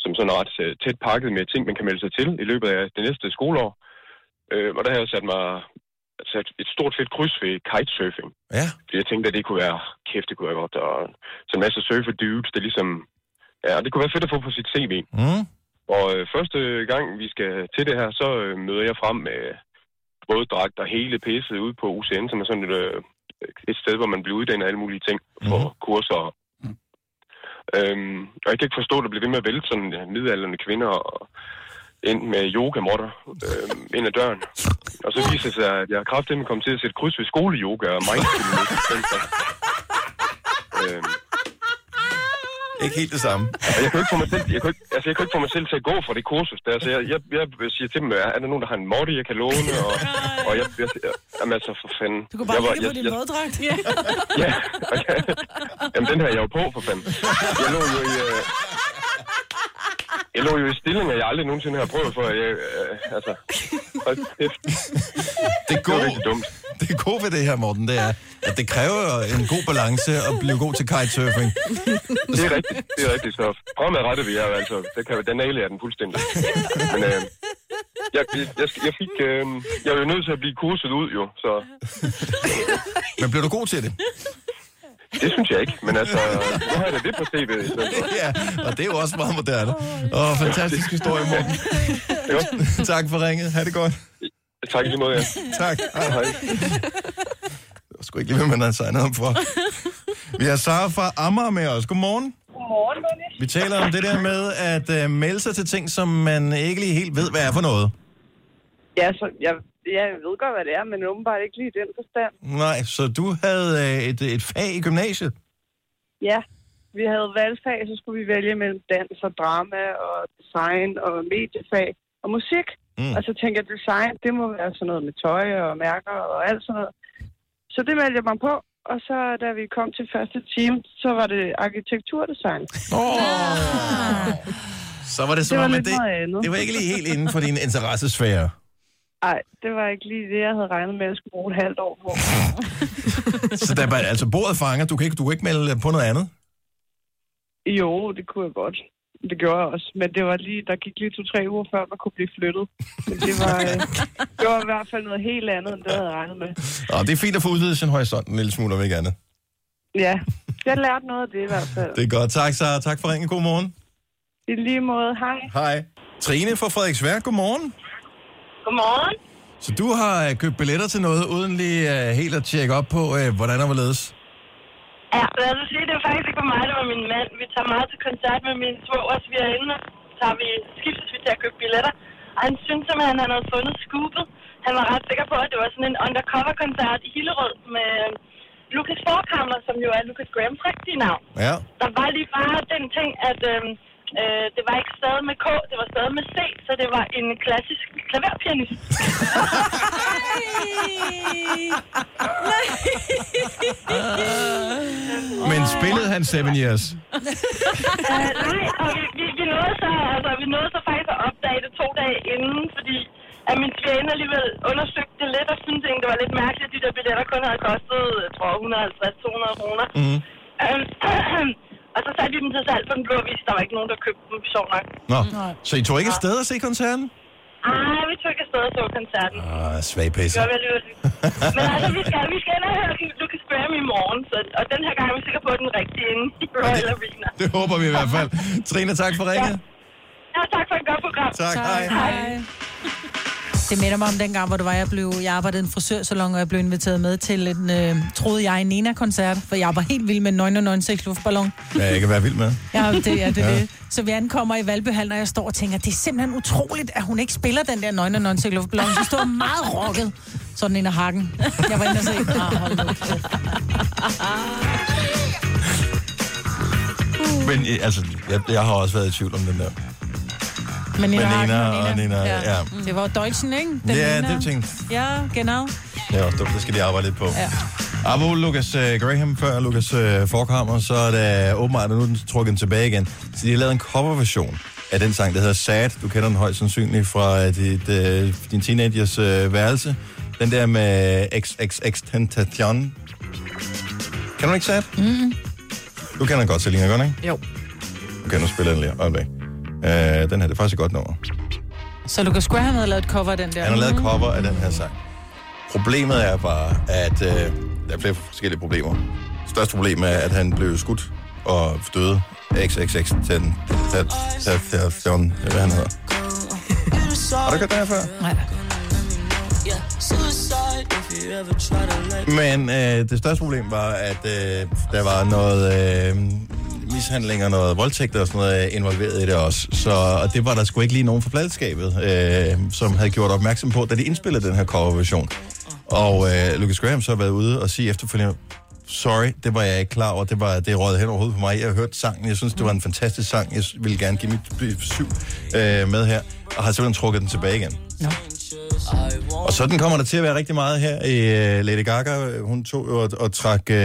som sådan ret øh, tæt pakket med ting, man kan melde sig til i løbet af det næste skoleår. Øh, og der har jeg sat mig sat et stort fedt kryds ved kitesurfing. Ja. Fordi jeg tænkte, at det kunne være, kæft, det kunne være godt. Og så en masse surfer dudes, det er ligesom, ja, det kunne være fedt at få på sit CV. Mm. Og øh, første gang, vi skal til det her, så øh, møder jeg frem med våddragt og hele pisset ude på UCN, som er sådan et, øh, et sted, hvor man bliver uddannet af alle mulige ting for mm. kurser. Øhm, og jeg kan ikke forstå, at der bliver ved med at vælte sådan øh, kvinder og ind med yogamotter øh, ind ad døren. Og så viser det sig, at jeg har kraftigt kommet til at sætte kryds ved skoleyoga og mindfulness. øhm, ikke helt det samme. og jeg kan jo ikke få mig selv, jeg kan, ikke, altså, jeg kan ikke få mig selv til at gå fra det kursus der. Så jeg, jeg, jeg siger til dem, er der nogen, der har en måtte, jeg kan låne? Og, og jeg, jeg, jeg, jamen altså, for fanden. Du kunne bare jeg, ligge på din våddragt. Ja. Ja, okay. Jamen, den her er jeg jo på, for fanden. Jeg lå jo i... Øh, jeg lå jo i stillinger, jeg aldrig nogensinde har prøvet for. Jeg, øh, altså, hold kæft. Det gode, rigtig dumt. det gode ved det her, Morten, det er, at det kræver en god balance at blive god til kitesurfing. Det er rigtigt, det er rigtigt. Så fremadrettet jeg jo altså, det kan, den nailer jeg den fuldstændig. Men øh, jeg, jeg, jeg, fik, øh, jeg var jo nødt til at blive kurset ud jo, så Men bliver du god til det? Det synes jeg ikke. Men altså, nu har jeg det på for. Ja, og det er jo også meget moderne. Og fantastisk historie, Morten. tak for ringet. Ha' det godt. Tak i lige måde, ja. Tak. Hej, hej. Det var sgu ikke lige, hvad man havde signet op for. Vi har Sara fra Amager med os. Godmorgen. Godmorgen, Dennis. Vi taler om det der med at uh, melde sig til ting, som man ikke lige helt ved, hvad er for noget. Ja, så jeg, jeg ved godt, hvad det er, men åbenbart ikke lige i den forstand. Nej, så du havde uh, et, et fag i gymnasiet. Ja, vi havde valgfag, så skulle vi vælge mellem dans og drama og design og mediefag og musik. Mm. Og så tænkte jeg, design, det må være sådan noget med tøj og mærker og alt sådan noget. Så det meldte jeg mig på, og så da vi kom til første time, så var det arkitekturdesign. Så var det som Det var om, at det, det var ikke lige helt inden for din interessesfære. Nej, det var ikke lige det, jeg havde regnet med, at jeg skulle bruge et halvt år på. Så der var altså bordet fanger. Du kan ikke, du kan ikke melde på noget andet. Jo, det kunne jeg godt. Det gjorde jeg også. Men det var lige, der gik lige to-tre uger før, man kunne blive flyttet. Men det var, øh, det var i hvert fald noget helt andet, end det jeg havde regnet med. Og det er fint at få udvidet sin horisont en lille smule, om ikke andet. Ja, jeg lærte noget af det i hvert fald. Det er godt. Tak, Sara. Tak for ringen. God morgen. I lige måde, hej. Hej. Trine fra Frederiksværk. Godmorgen. Godmorgen. Så du har øh, købt billetter til noget, uden lige uh, helt at tjekke op på, uh, hvordan og hvorledes? Ja, lad os sige, det var faktisk ikke mig, det var min mand. Vi tager meget til koncert med min svogers. Vi er inde, så tager vi, skiftes vi til at købe billetter. Og han synes simpelthen, at han havde fundet scoopet. Han var ret sikker på, at det var sådan en undercover-koncert i Hillerød med øh, Lucas Forkammer, som jo er Lucas Grahams rigtige navn. Ja. Der var lige bare den ting, at øh, øh, det var ikke stadig med K, det var stadig med C, så det var en klassisk klaverpianist. Men spillede han Seven Years? Øh, nej, og vi, vi, vi, nåede så, altså, vi nåede så faktisk at opdage det to dage inden, fordi at min svigerinde alligevel undersøgte det lidt og syntes egentlig, det var lidt mærkeligt, at de der billetter kun havde kostet, jeg tror, 150-200 kroner. Mm. Og så satte vi dem til salg på den blå vis. Der var ikke nogen, der købte dem, sjovt nok. Nå, så I tog ikke afsted at se koncerten? Ej, vi tog ikke afsted og så koncerten. Ah, svag Det pisse. gør vi alligevel. Men altså, vi skal, vi skal ind og høre Lucas Graham i morgen, så, og den her gang er vi sikre på, at den rigtige inde i Royal Arena. Det håber vi i hvert fald. Trine, tak for ringet. Ja, tak for et godt program. Tak, hej. Hej. Det minder mig om dengang, hvor det var, jeg, blev, jeg arbejdede i en frisørsalon, og jeg blev inviteret med til en, øh, troede jeg, en Nena-koncert, for jeg var helt vild med en 996 luftballon. Ja, jeg kan være vild med. Ja, det er det, Ja. det. Så vi ankommer i Valbyhallen, og jeg står og tænker, det er simpelthen utroligt, at hun ikke spiller den der 996 luftballon. Så står meget rocket, sådan en af hakken. Jeg var inde og se. Ah, hold nu. Men øh, altså, jeg, jeg har også været i tvivl om den der. Men Nina, Hagen Nina og og Nina, ja. Det var Deutschen, ikke? Ja, Nina. det tænkte Ja, genau. Er også dumt, det skal de arbejde lidt på. Ja. Abo Lucas uh, Graham før Lucas uh, Forkammer, så er det åbenbart, at nu er den trukket den tilbage igen. Så de har lavet en coverversion af den sang, der hedder Sad. Du kender den højst sandsynligt fra uh, dit, uh, din teenagers uh, værelse. Den der med XXX Tentation. Kan du ikke Sad? Mm. Du kender godt Selina, du ikke? Jo. Okay, nu spiller den lige. Øjeblik. Øh, den her, det er faktisk et godt nummer. Så Lucas Graham havde lavet et cover af den der. Han har lavet cover af den her sang. Problemet er bare, at øh, der er flere forskellige problemer. Største problem er, at han blev skudt og døde. XXX til den. Til, hvad han hedder. Har du hørt det her før? Nej. Men øh, det største problem var, at øh, der var noget øh, mishandling og noget voldtægt og sådan noget involveret i det også. Så, og det var der sgu ikke lige nogen fra pladskabet, øh, som havde gjort opmærksom på, da de indspillede den her coverversion. Og øh, Lucas Graham så har været ude og sige efterfølgende, sorry, det var jeg ikke klar over, det var det røget hen over hovedet på mig. Jeg har hørt sangen, jeg synes, det var en fantastisk sang, jeg ville gerne give mit syv øh, med her, og har simpelthen trukket den tilbage igen. Nå. Og sådan kommer der til at være rigtig meget her i uh, Lady Gaga. Hun tog og, og trak, uh,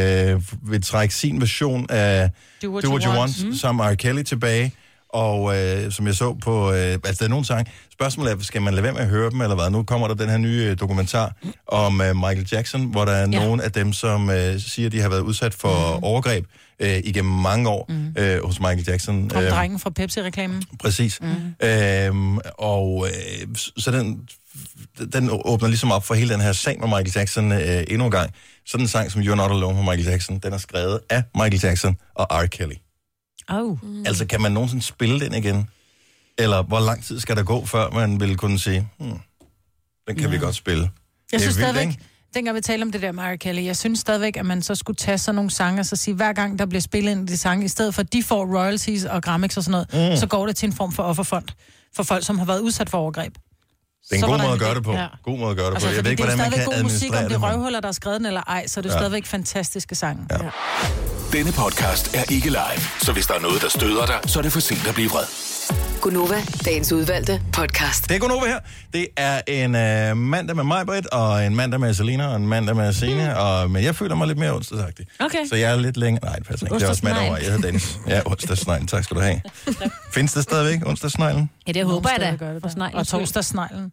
vil trække sin version af Do What Do What You Want. Want, mm. sammen med R. Kelly tilbage. Og uh, som jeg så på, uh, altså der er nogle sange, spørgsmålet er, skal man lade være med at høre dem, eller hvad? Nu kommer der den her nye uh, dokumentar om uh, Michael Jackson, hvor der er ja. nogle af dem, som uh, siger, at de har været udsat for mm. overgreb uh, igennem mange år mm. uh, hos Michael Jackson. Om Øh, drengen fra Pepsi-reklamen. Præcis. Mm. Øhm, og øh, så den, den åbner ligesom op for hele den her sag med Michael Jackson øh, endnu en gang. Sådan en sang som You're Not Alone med Michael Jackson, den er skrevet af Michael Jackson og R. Kelly. Oh. Mm. Altså, kan man nogensinde spille den igen? Eller hvor lang tid skal der gå, før man vil kunne sige, hmm, den kan ja. vi godt spille. Jeg synes vildt, stadigvæk, ikke? dengang vi talte om det der R. Kelly, jeg synes stadigvæk, at man så skulle tage sådan nogle sange og så sige, hver gang der bliver spillet i de sange, i stedet for at de får royalties og Grammys og sådan noget, mm. så går det til en form for offerfond for folk, som har været udsat for overgreb. Det er en Så god måde at gøre det på. Ja. God måde at gøre det Altså, på. Jeg ved ikke, det er hvordan man stadigvæk kan god musik, om det er røvhuller, der er skrevet den eller ej, så er det Ja. ja. stadigvæk fantastiske sange. Ja. Denne podcast er ikke live, så hvis der er noget, der støder dig, så er det for sent at blive vred. Gunova, dagens udvalgte podcast. Det er Gunova her. Det er en øh, mandag med mig, Britt, og en mandag med Selina, og en mandag med Signe, mm. og, men jeg føler mig lidt mere onsdagsagtig. Okay. Så jeg er lidt længere... Nej, det passer ikke. Det er også mandag over. Jeg hedder Dennis. Ja, onsdagssneglen. Tak skal du have. Findes det stadigvæk, onsdagssneglen? Ja, det håber jeg da. Gør det og skyld. torsdagssneglen.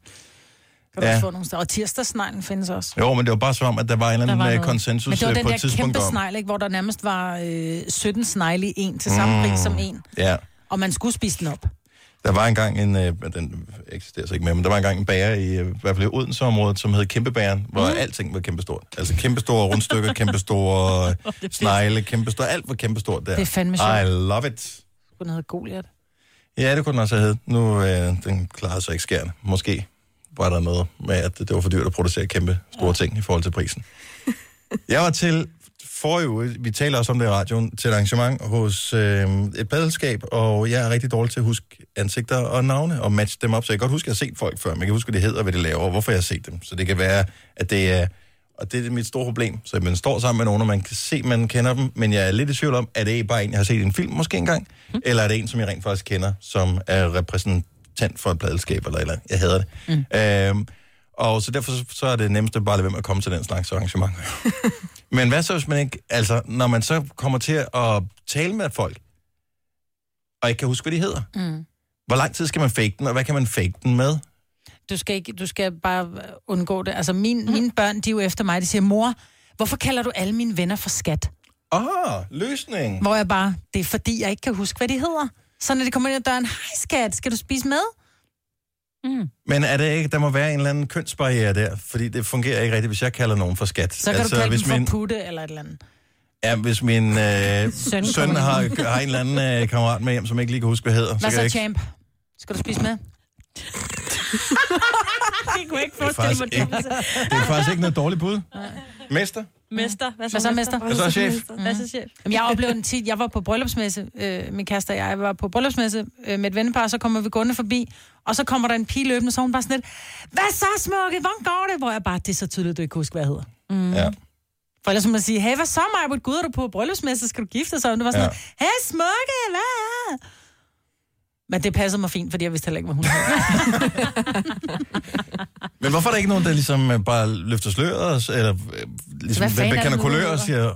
Kan Ja. få nogle steder. Og tirsdagssneglen findes også. Jo, men det var bare som om, at der var en eller anden øh, konsensus Men det var øh, den på der et tidspunkt kæmpe om... snegl, ikke, hvor der nærmest var øh, 17 snegle i en til samme Mm. pris som en. Ja. Og man skulle spise den op. Der var engang en, øh, den eksisterer så ikke mere, men der var engang en bager i, øh, i hvert fald i Odense-området, som hed Kæmpebæren, hvor mm. alting var kæmpestort. Altså kæmpestore rundstykker, kæmpestore øh, snegle, kæmpestore, alt var kæmpestort der. Det er fandme I sjovt. love it. Den hedder Goliath. Ja, det kunne den også have heddet. Nu, øh, den klarede sig ikke skærende. Måske var der noget med, at det var for dyrt at producere kæmpe store ting i forhold til prisen. Jeg var til forrige uge, vi taler også om det i radioen, til et arrangement hos øh, et badelskab, og jeg er rigtig dårlig til at huske ansigter og navne og matche dem op, så jeg kan godt huske, at jeg har set folk før, men jeg kan huske, hvad de hedder, hvad de laver, og hvorfor jeg har set dem. Så det kan være, at det er, og det er mit store problem, så man står sammen med nogen, og man kan se, man kender dem, men jeg er lidt i tvivl om, er det bare en, jeg har set i en film måske engang, mm. eller er det en, som jeg rent faktisk kender, som er repræsentant for et pladelskab eller eller. Jeg hader det. Mm. Øhm, og så derfor så er det nemmeste bare at lade være med at komme til den slags arrangement. Men hvad så, hvis man ikke... Altså, når man så kommer til at tale med folk, og ikke kan huske, hvad de hedder, Mm. hvor lang tid skal man fake den, og hvad kan man fake den med? Du skal, ikke, du skal bare undgå det. Altså, min, mm. mine børn, de er jo efter mig. De siger, mor, hvorfor kalder du alle mine venner for skat? Ah, løsning. Hvor jeg bare, det er fordi, jeg ikke kan huske, hvad de hedder. Så når de kommer ind ad døren, hej skat, skal du spise med? Mm. Men er det ikke, der må være en eller anden kønsbarriere der, fordi det fungerer ikke rigtigt, hvis jeg kalder nogen for skat. Så kan altså, du kalde hvis dem for min, putte eller et eller andet. ja, hvis min øh, søn, Søn har, har en eller anden øh, kammerat med hjem, som ikke lige kan huske, hvad hedder, Hvad så, jeg ikke... champ? Skal du spise med? Det kunne ikke Det er, faktisk ikke, det er faktisk ikke noget dårligt bud. Mester? Mester. Hvad Hvad så, mester? Hvad så, chef? Hvad så, chef? Jamen, jeg oplevede en tit, jeg var på bryllupsmesse, øh, min kæreste og jeg var på bryllupsmesse øh, med et vennepar, så kommer vi gående forbi, og så kommer der en pige løbende, så er hun bare sådan lidt, hvad så, smukke, hvordan går det? Hvor jeg bare, det er så tydeligt, du ikke kan huske, hvad jeg hedder. Mm. Ja. For ellers må man sige, hey, hvad så, mig? Gud, er du på bryllupsmesse? Skal du gifte sig? Og det var sådan, Ja. ja. hey, smukke, hvad? Men det passede mig fint, fordi jeg vidste heller ikke, hvad hun. Men hvorfor er der ikke nogen, der ligesom øh, bare løfter sløret, og- eller øh, ligesom Hvad fanden er det bekender nu, kulør det og siger,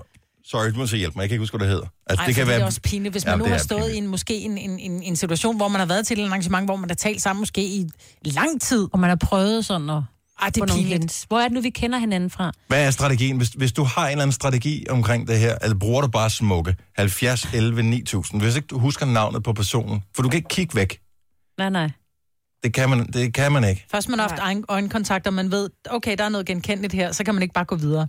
sorry, du må så hjælpe mig, jeg kan ikke huske, hvad det hedder. Altså, Ej, det, kan være... det er også pinligt, hvis man Jamen, nu det har er stået i en, måske en, en, en, en situation, hvor man har været til et arrangement, hvor man har talt sammen måske i lang tid. Og man har prøvet sådan at... Ej, det er pinligt. Hvor er det nu, vi kender hinanden fra? Hvad er strategien? Hvis, hvis du har en eller anden strategi omkring det her, eller bruger du bare smukke? 70, 11, 9000. Hvis ikke du husker navnet på personen, for du kan ikke kigge væk. Nej, nej. Det kan man, det kan man ikke. Først man har haft øjen- øjenkontakt, og man ved, okay, der er noget genkendeligt her, så kan man ikke bare gå videre.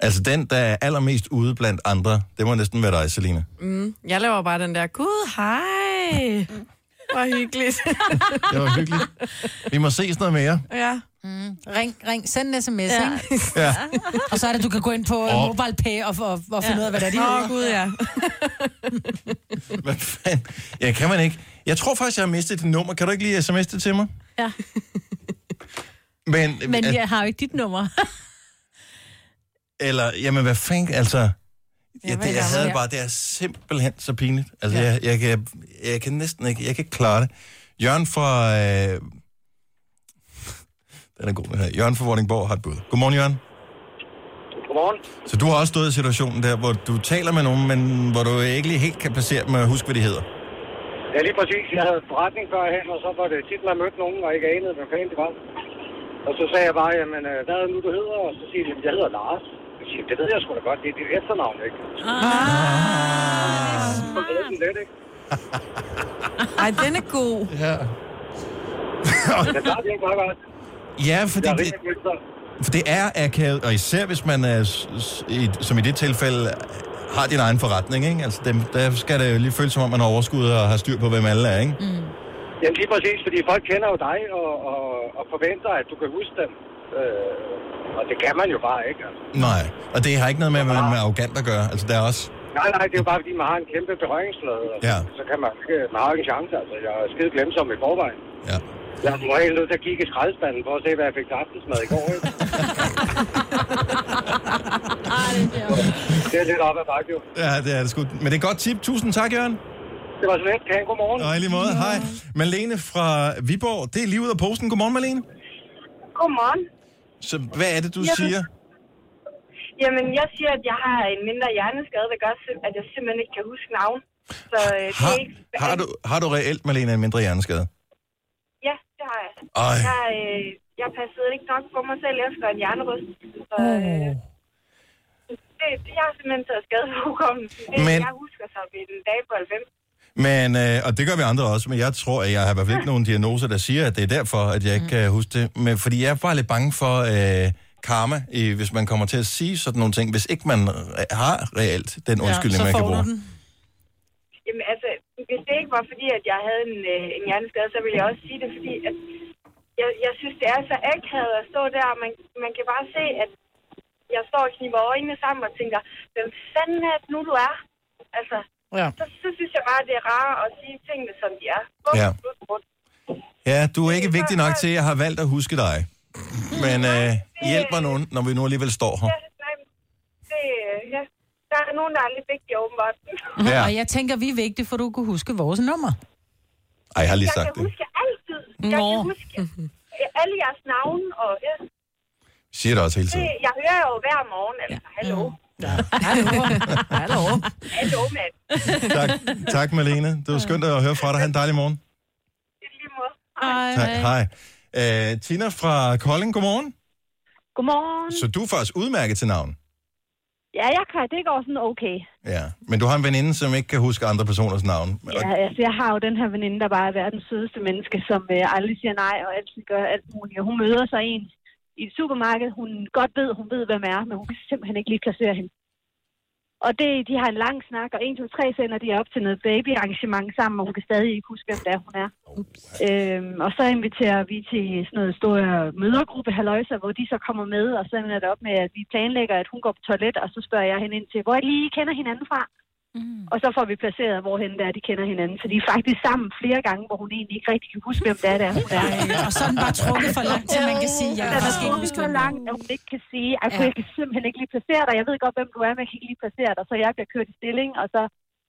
Altså den, der er allermest ude blandt andre, det må næsten være dig, Selina. Mm, jeg laver bare den der, gud, hej. Hvor hyggeligt. Det var hyggeligt. Vi må se sådan noget mere. ja. Mm. Ring, ring, send en sms, ja. Ja. ikke? Ja. Og så er det, du kan gå ind på oh. mobile pay og, og, og finde ud af, hvad det er, de Åh, gud, ja. Hvad fanden? Ja, kan man ikke. Jeg tror faktisk, jeg har mistet dit nummer. Kan du ikke lige sms'e det til mig? Ja. Men, Men at, jeg har jo ikke dit nummer. Eller, jamen hvad fanden, altså... Ja, det, er jeg havde bare, det er simpelthen så pinligt. Altså, ja. jeg, jeg, kan, jeg kan næsten ikke, jeg kan ikke klare det. Jørgen fra... Øh... Den er god, den her. Jørgen fra Vordingborg har et bud. Godmorgen, Jørgen. Godmorgen. Så du har også stået i situationen der, hvor du taler med nogen, men hvor du ikke lige helt kan placere dem og huske, hvad de hedder. Ja, lige præcis. Jeg havde forretning førhen, og så var det tit, man mødte nogen, og ikke anede, hvad fanden det var. Og så sagde jeg bare, jamen, øh, hvad er det nu, du hedder? Og så siger de, jeg hedder Lars. Jeg siger, det ved jeg sgu da godt, det er dit efternavn, ikke? Ah. Så det er sådan lidt, ikke? Ej, den er god. Ja. Der er det ikke meget godt. Ja, fordi Jeg er det, for det er akavet, og især hvis man er, som i det tilfælde, har din egen forretning, ikke? Altså, dem, der skal det jo lige føles, som om man har overskud og har styr på, hvem alle er, ikke? Mm. Jamen lige præcis, fordi folk kender jo dig og, og, og forventer, at du kan huske dem. Øh, og det kan man jo bare ikke. Altså. Nej, og det har ikke noget med, at man er arrogant at gøre. Altså, der er også... Nej, nej, det er jo bare, fordi man har en kæmpe berøringsflade. Altså. Ja. Så kan man ikke, man har ikke en chance. Altså, jeg er skide glemsom i forvejen. Ja. Jeg var helt nødt til at kigge i skraldespanden for at se, hvad jeg fik til aftensmad i går. Ikke? det er lidt op ad bakke, jo. Ja, det er det sgu. Men det er et godt tip. Tusind tak, Jørgen. Det var så let. Kan I god morgen? Og i lige måde, hej. Malene fra Viborg, det er lige ud af posten. Godmorgen, Malene. Godmorgen. Så hvad er det, du Jamen. siger? Jamen, jeg siger, at jeg har en mindre hjerneskade, der gør, at jeg simpelthen ikke kan huske navn. Så øh, det Har, er ikke... har, du, har du reelt, Malene, en mindre hjerneskade? Ja, det har jeg. Ej. Jeg, øh, jeg passede ikke nok på mig selv efter en hjernerust. Så øh, det, det, jeg har simpelthen taget skade på hukommelsen. Det, Men-. Jeg husker så ved en dag på 90. Men, øh, og det gør vi andre også, men jeg tror, at jeg har i hvert fald ikke nogen diagnoser, der siger, at det er derfor, at jeg ikke kan huske det. Men, fordi jeg er bare lidt bange for øh, karma, i, hvis man kommer til at sige sådan nogle ting, hvis ikke man re- har reelt den undskyldning, man kan bruge. Jamen altså, hvis det ikke var fordi, at jeg havde en, øh, en hjerneskade, så ville jeg også sige det, fordi at jeg, jeg synes, det er så akavet at stå der, man, man kan bare se, at jeg står og kniber øjnene sammen og tænker, hvem fanden er det nu, du er? Altså, Ja. så, så synes jeg bare, det er rart at sige tingene, som de er. Bum, Ja. bum, bum. Ja, du er ikke vigtig nok til, at jeg har valgt at huske dig. Men øh, hjælp mig nu, når vi nu alligevel står her. Ja, nej, det, ja. Der er nogen, der er lidt vigtige, åbenbart. Ja. Og jeg tænker, vi er vigtige, for du kunne huske vores nummer. Ej, jeg har lige jeg sagt kan det. huske altid. Jeg Nå. kan huske alle jeres navne, og ja, Siger det også hele det, tiden. jeg hører jo hver morgen, altså, hallo. Hallo. Hallo, mand. Tak, tak Malene. Det var skønt at høre fra dig. Ha' en dejlig morgen. Hej. Tak, hej. Øh, Tina fra Kolding, godmorgen. Godmorgen. Så du er faktisk udmærket til navn. Ja, jeg kan. Det går sådan okay. Ja, men du har en veninde, som ikke kan huske andre personers navn. Ja, altså, jeg har jo den her veninde, der bare er verdens sødeste menneske, som øh, aldrig siger nej og altid gør alt muligt. Og hun møder sig en i et supermarked, hun godt ved, hun ved, hvem er, men hun kan simpelthen ikke lige placere hende. Og det, de har en lang snak, og 1, 2, 3 sender de op til noget babyarrangement sammen, og hun kan stadig ikke huske, hvem det er, hun er. Øhm, og så inviterer vi til sådan noget stor mødergruppe, haløjser, hvor de så kommer med, og så ender det op med, at vi planlægger, at hun går på toilet, og så spørger jeg hende ind til, hvor jeg lige kender hinanden fra. Mm. Og så får vi placeret, hvorhen det er, de kender hinanden. Så de er faktisk sammen flere gange, hvor hun egentlig ikke rigtig kan huske, hvem det er, der hun er. Ej, og så er den bare trukket for langt, til man kan sige, jeg Den kan er faktisk ikke huske, så langt, at hun ikke kan sige, at Ja. jeg kan simpelthen ikke lige placere dig. Jeg ved godt, hvem du er, men jeg kan ikke lige placere dig. Så jeg bliver kørt i stilling, og så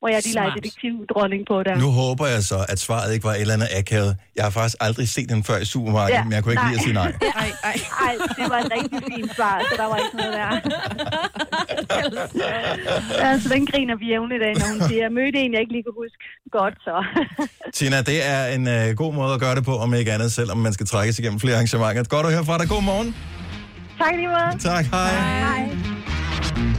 hvor jeg lige legede detektivdronning på der. Nu håber jeg så, at svaret ikke var et eller andet akavet. Jeg har faktisk aldrig set den før i supermarkedet, ja, men jeg kunne ikke lide at sige nej. Ej, ej. ej, det var et rigtig fint svar, så der var ikke noget der. altså, den griner vi jævnligt af, når hun siger, jeg mødte en, jeg ikke lige kunne huske godt, så. Tina, det er en øh, god måde at gøre det på, om ikke andet, selvom man skal trækkes igennem flere arrangementer. Godt at høre fra dig. God morgen. tak lige måde. Tak, hej. Hej.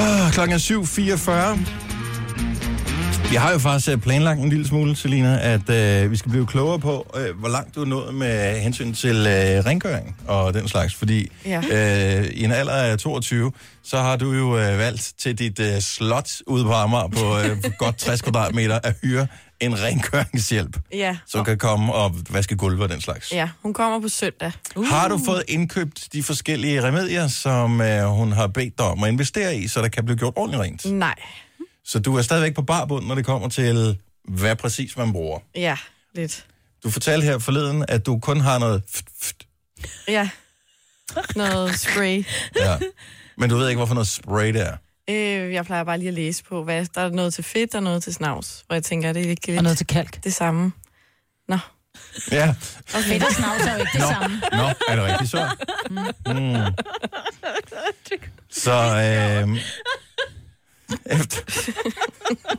Ah, klokken er 7.44. Vi har jo faktisk øh, planlagt en lille smule, Selina, at øh, vi skal blive klogere på, øh, hvor langt du er nået med hensyn til øh, rengøring og den slags. Fordi Ja. øh, i en alder af 22, så har du jo øh, valgt til dit øh, slot ude på Amager på øh, godt 60 kvadratmeter at hyre en rengøringshjælp, Ja. som kan komme og vaske gulve og den slags. Ja, hun kommer på søndag. Uh. Har du fået indkøbt de forskellige remedier, som øh, hun har bedt dig om at investere i, så der kan blive gjort ordentligt rent? Nej. Så du er stadigvæk på barbund, når det kommer til, hvad præcis man bruger. Ja, lidt. Du fortalte her forleden, at du kun har noget... Ja. Noget spray. Ja. Men du ved ikke, hvorfor noget spray det er. Øh, jeg plejer bare lige at læse på, hvad der er noget til fedt og noget til snavs. Hvor jeg tænker, det er ikke lidt Og noget til kalk. det samme. Nå. Ja. Og fedt og snavs er jo ikke det samme. Nå, er det rigtigt så? Mm. Så øh, efter,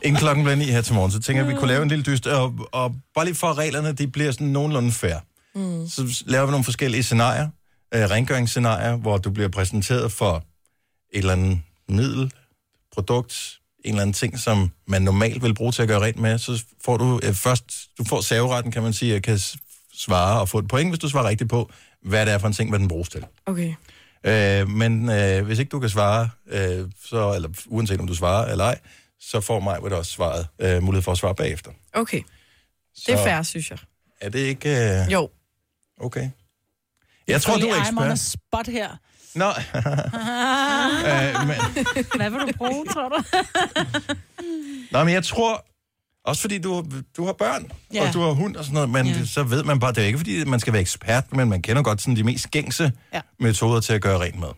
inden klokken bliver ni her til morgen, så tænker jeg, at vi kunne lave en lille dyst, og, og bare lige for at reglerne, de bliver sådan nogenlunde fair. Mm. Så laver vi nogle forskellige scenarier, øh, rengøringsscenarier, hvor du bliver præsenteret for et eller andet middel, produkt, en eller anden ting, som man normalt vil bruge til at gøre rent med, så får du øh, først, du får saveretten, kan man sige, og kan svare og få et point, hvis du svarer rigtigt på, hvad det er for en ting, hvad den bruges til. Okay. Øh, men øh, hvis ikke du kan svare, øh, så, eller uanset om du svarer eller ej, så får mig også svaret, øh, mulighed for at svare bagefter. Okay. Det er fair, synes jeg. Er det ikke... Øh, Jo. Okay. Jeg tror, du er ekspert. spot her. Nå, øh, men, Hvad vil du bruge, tror du? Nå, men jeg tror, også fordi du, du har børn, ja. Og du har hund og sådan noget, men ja. så ved man bare, det er ikke fordi, man skal være ekspert, men man kender godt sådan de mest gængse ja. Metoder til at gøre rent med.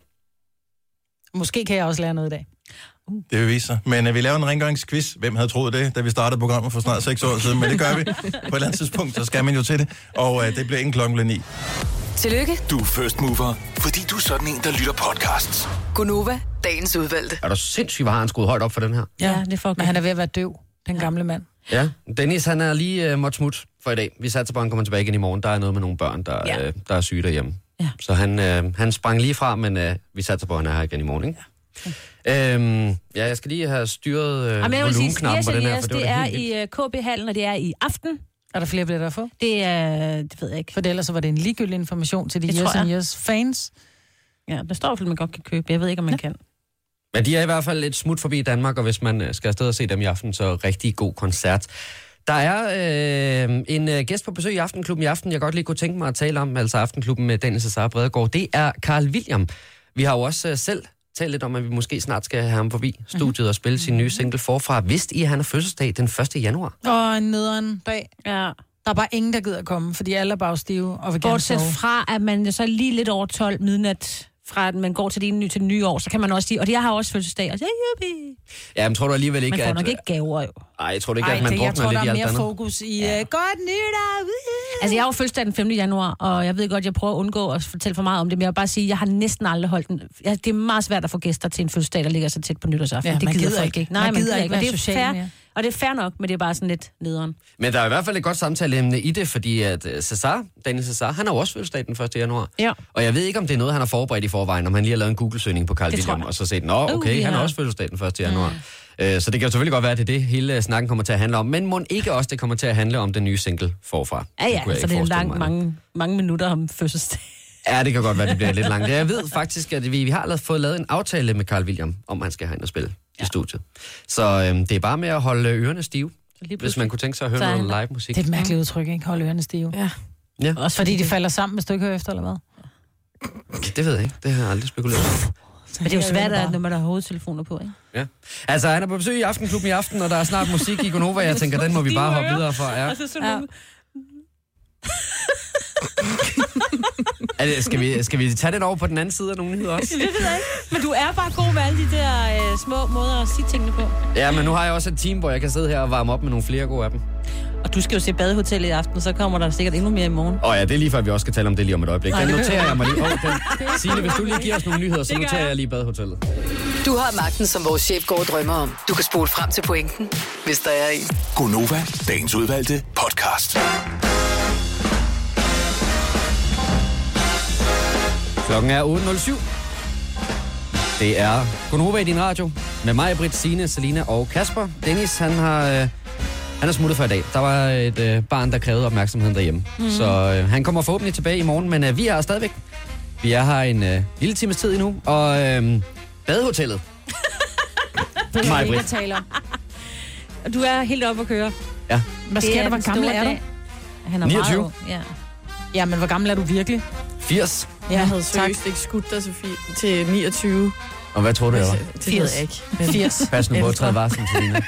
Måske kan jeg også lære noget i dag. Det vil vise sig. Men uh, vi laver en rengøringsquiz. Hvem havde troet det, da vi startede programmet for snart 6 år siden? Men det gør vi. På et eller andet tidspunkt, så skal man jo til det. Og uh, det bliver inden klokken bliver 9. Tillykke, Du er first mover, fordi du er sådan en, der lytter podcasts. Gunova, dagens udvalgte. Er du sindssygt, hvor har han skruet højt op for den her? Ja, det er for Men han er ved at være døv, den gamle mand. Ja, Dennis han er lige uh, måtte smut for i dag. Vi satser på, at han kommer tilbage igen i morgen. Der er noget med nogle børn, der, Ja. uh, der er syge derhjemme. Ja. Så han, uh, han sprang lige fra, men uh, vi satser på, at han er her igen i morgen, ikke? Ja. Øhm, ja, jeg skal lige have styret uh, Jamen, jeg vil sige, volumenknappen yes, på den her, for det, det er helt i uh, KB-hallen, og det er i aften. Er der flere billetter at få? Det er, det ved jeg ikke. For ellers så var det en ligegyldig information til de Det jeg. and Years fans. Ja, der står i hvert fald, man godt kan købe. Jeg ved ikke, om man kan. Men de er i hvert fald et smut forbi Danmark, og hvis man øh, skal afsted og se dem i aften, så rigtig god koncert. Der er øh, en øh, gæst på besøg i Aftenklubben i aften, jeg godt lige kunne tænke mig at tale om, altså Aftenklubben med Daniel Cesar Bredegaard. Det er Carl William. Vi har jo også øh, selv talt lidt om, at vi måske snart skal have ham forbi studiet og spille sin nye single forfra. Vidste I, at han har fødselsdag den 1. januar? Og en nederen dag. Ja. Der er bare ingen, der gider komme, fordi alle er bare stive og vil gerne Bortset sove. fra, at man så lige lidt over 12 midnat, fra at man går til det nye til det nye år, så kan man også sige, og jeg har også fødselsdag, og så jubi. Ja, men tror du alligevel ikke, Man får at... nok ikke gaver jo. Ej, jeg tror ikke, Ej, at man det, jeg drukner tror, lidt der i er alt mere andet? fokus i ja. uh, godt nytår. Altså, jeg har jo fødselsdag den 5. januar, og jeg ved godt, jeg prøver at undgå at fortælle for meget om det, men jeg vil bare sige, at jeg har næsten aldrig holdt den. Ja, det er meget svært at få gæster til en fødselsdag, der ligger så tæt på nytårsaften. Ja, det man gider gider folk ikke. ikke. Man Nej, man gider gider ikke ikke. Det er fair, mere. Og det er fair nok, men det er bare sådan lidt nederen. Men der er i hvert fald et godt samtaleemne i det, fordi at øh, Cesar, Daniel Cesar, han har jo også fødselsdag den 1. januar. Ja. Og jeg ved ikke, om det er noget, han har forberedt i forvejen, om han lige har lavet en Google-søgning på Carl Det William, og så set, nå, Uh, okay, vi han har også fødselsdag den 1. januar. Øh, Så det kan jo selvfølgelig godt være, at det er det, hele snakken kommer til at handle om. Men må ikke også, det kommer til at handle om den nye single forfra? Ja, ja, så ikke det er forestille lang, mig. mange, mange minutter om fødselsdag. Ja, det kan godt være, det bliver lidt langt. Jeg ved faktisk, at vi, vi har fået lavet en aftale med Carl William, om han skal have og spille ja. i studiet. Så øhm, det er bare med at holde ørerne stive, hvis man kunne tænke sig at høre Så noget live musik. Det er et mærkeligt udtryk, ikke? Hold ørerne stive. Ja. Ja. Også fordi de falder sammen, hvis du ikke hører efter, eller hvad? Det ved jeg ikke. Det har jeg aldrig spekuleret. Men det er jo svært, at, når man har hovedtelefoner på, ikke? Ja. Altså, han er på besøg i Aftenklubben i aften, og der er snart musik i Gonova. Jeg tænker, den må vi bare hoppe videre fra. Ja. Altså sådan ja. Er det, skal, vi, skal vi tage den over på den anden side af nogle nyheder også? Det ved jeg ikke. Men du er bare god med alle de der øh, små måder at sige tingene på. Ja, men nu har jeg også et team, hvor jeg kan sidde her og varme op med nogle flere gode af dem. Og du skal jo se badehotel i aften, så kommer der sikkert endnu mere i morgen. Og ja, det er lige før, vi også skal tale om det lige om et øjeblik. Den det noterer jeg mig lige. Oh, Det den. Signe, hvis du lige giver os nogle nyheder, så Det noterer jeg. jeg lige badehotellet. Du har magten, som vores chef går og drømmer om. Du kan spole frem til pointen, hvis der er en. Gonova, dagens udvalgte podcast. Klokken er 8.07. Det er Gunova i din radio med mig, Britt, Signe, Selina og Kasper. Dennis, han har... Øh, han er smuttet for i dag. Der var et øh, barn, der krævede opmærksomheden derhjemme. Mm. Så øh, han kommer forhåbentlig tilbage i morgen, men øh, vi er her stadigvæk. Vi er her en øh, lille times tid endnu, og øh, badehotellet. Det er Mig, ikke Britt. at tale om. Og du er helt oppe at køre. Ja. Hvad Det sker er der? Hvor gammel er du? Han er 29. meget. Ja. Ja, men hvor gammel er du virkelig? 80. Ja, jeg havde tak. seriøst ikke skudt dig fi- til 29. Og hvad tror du, jeg var? Det ved jeg ikke. Men 80. Pas nu på træde varsel, Selina.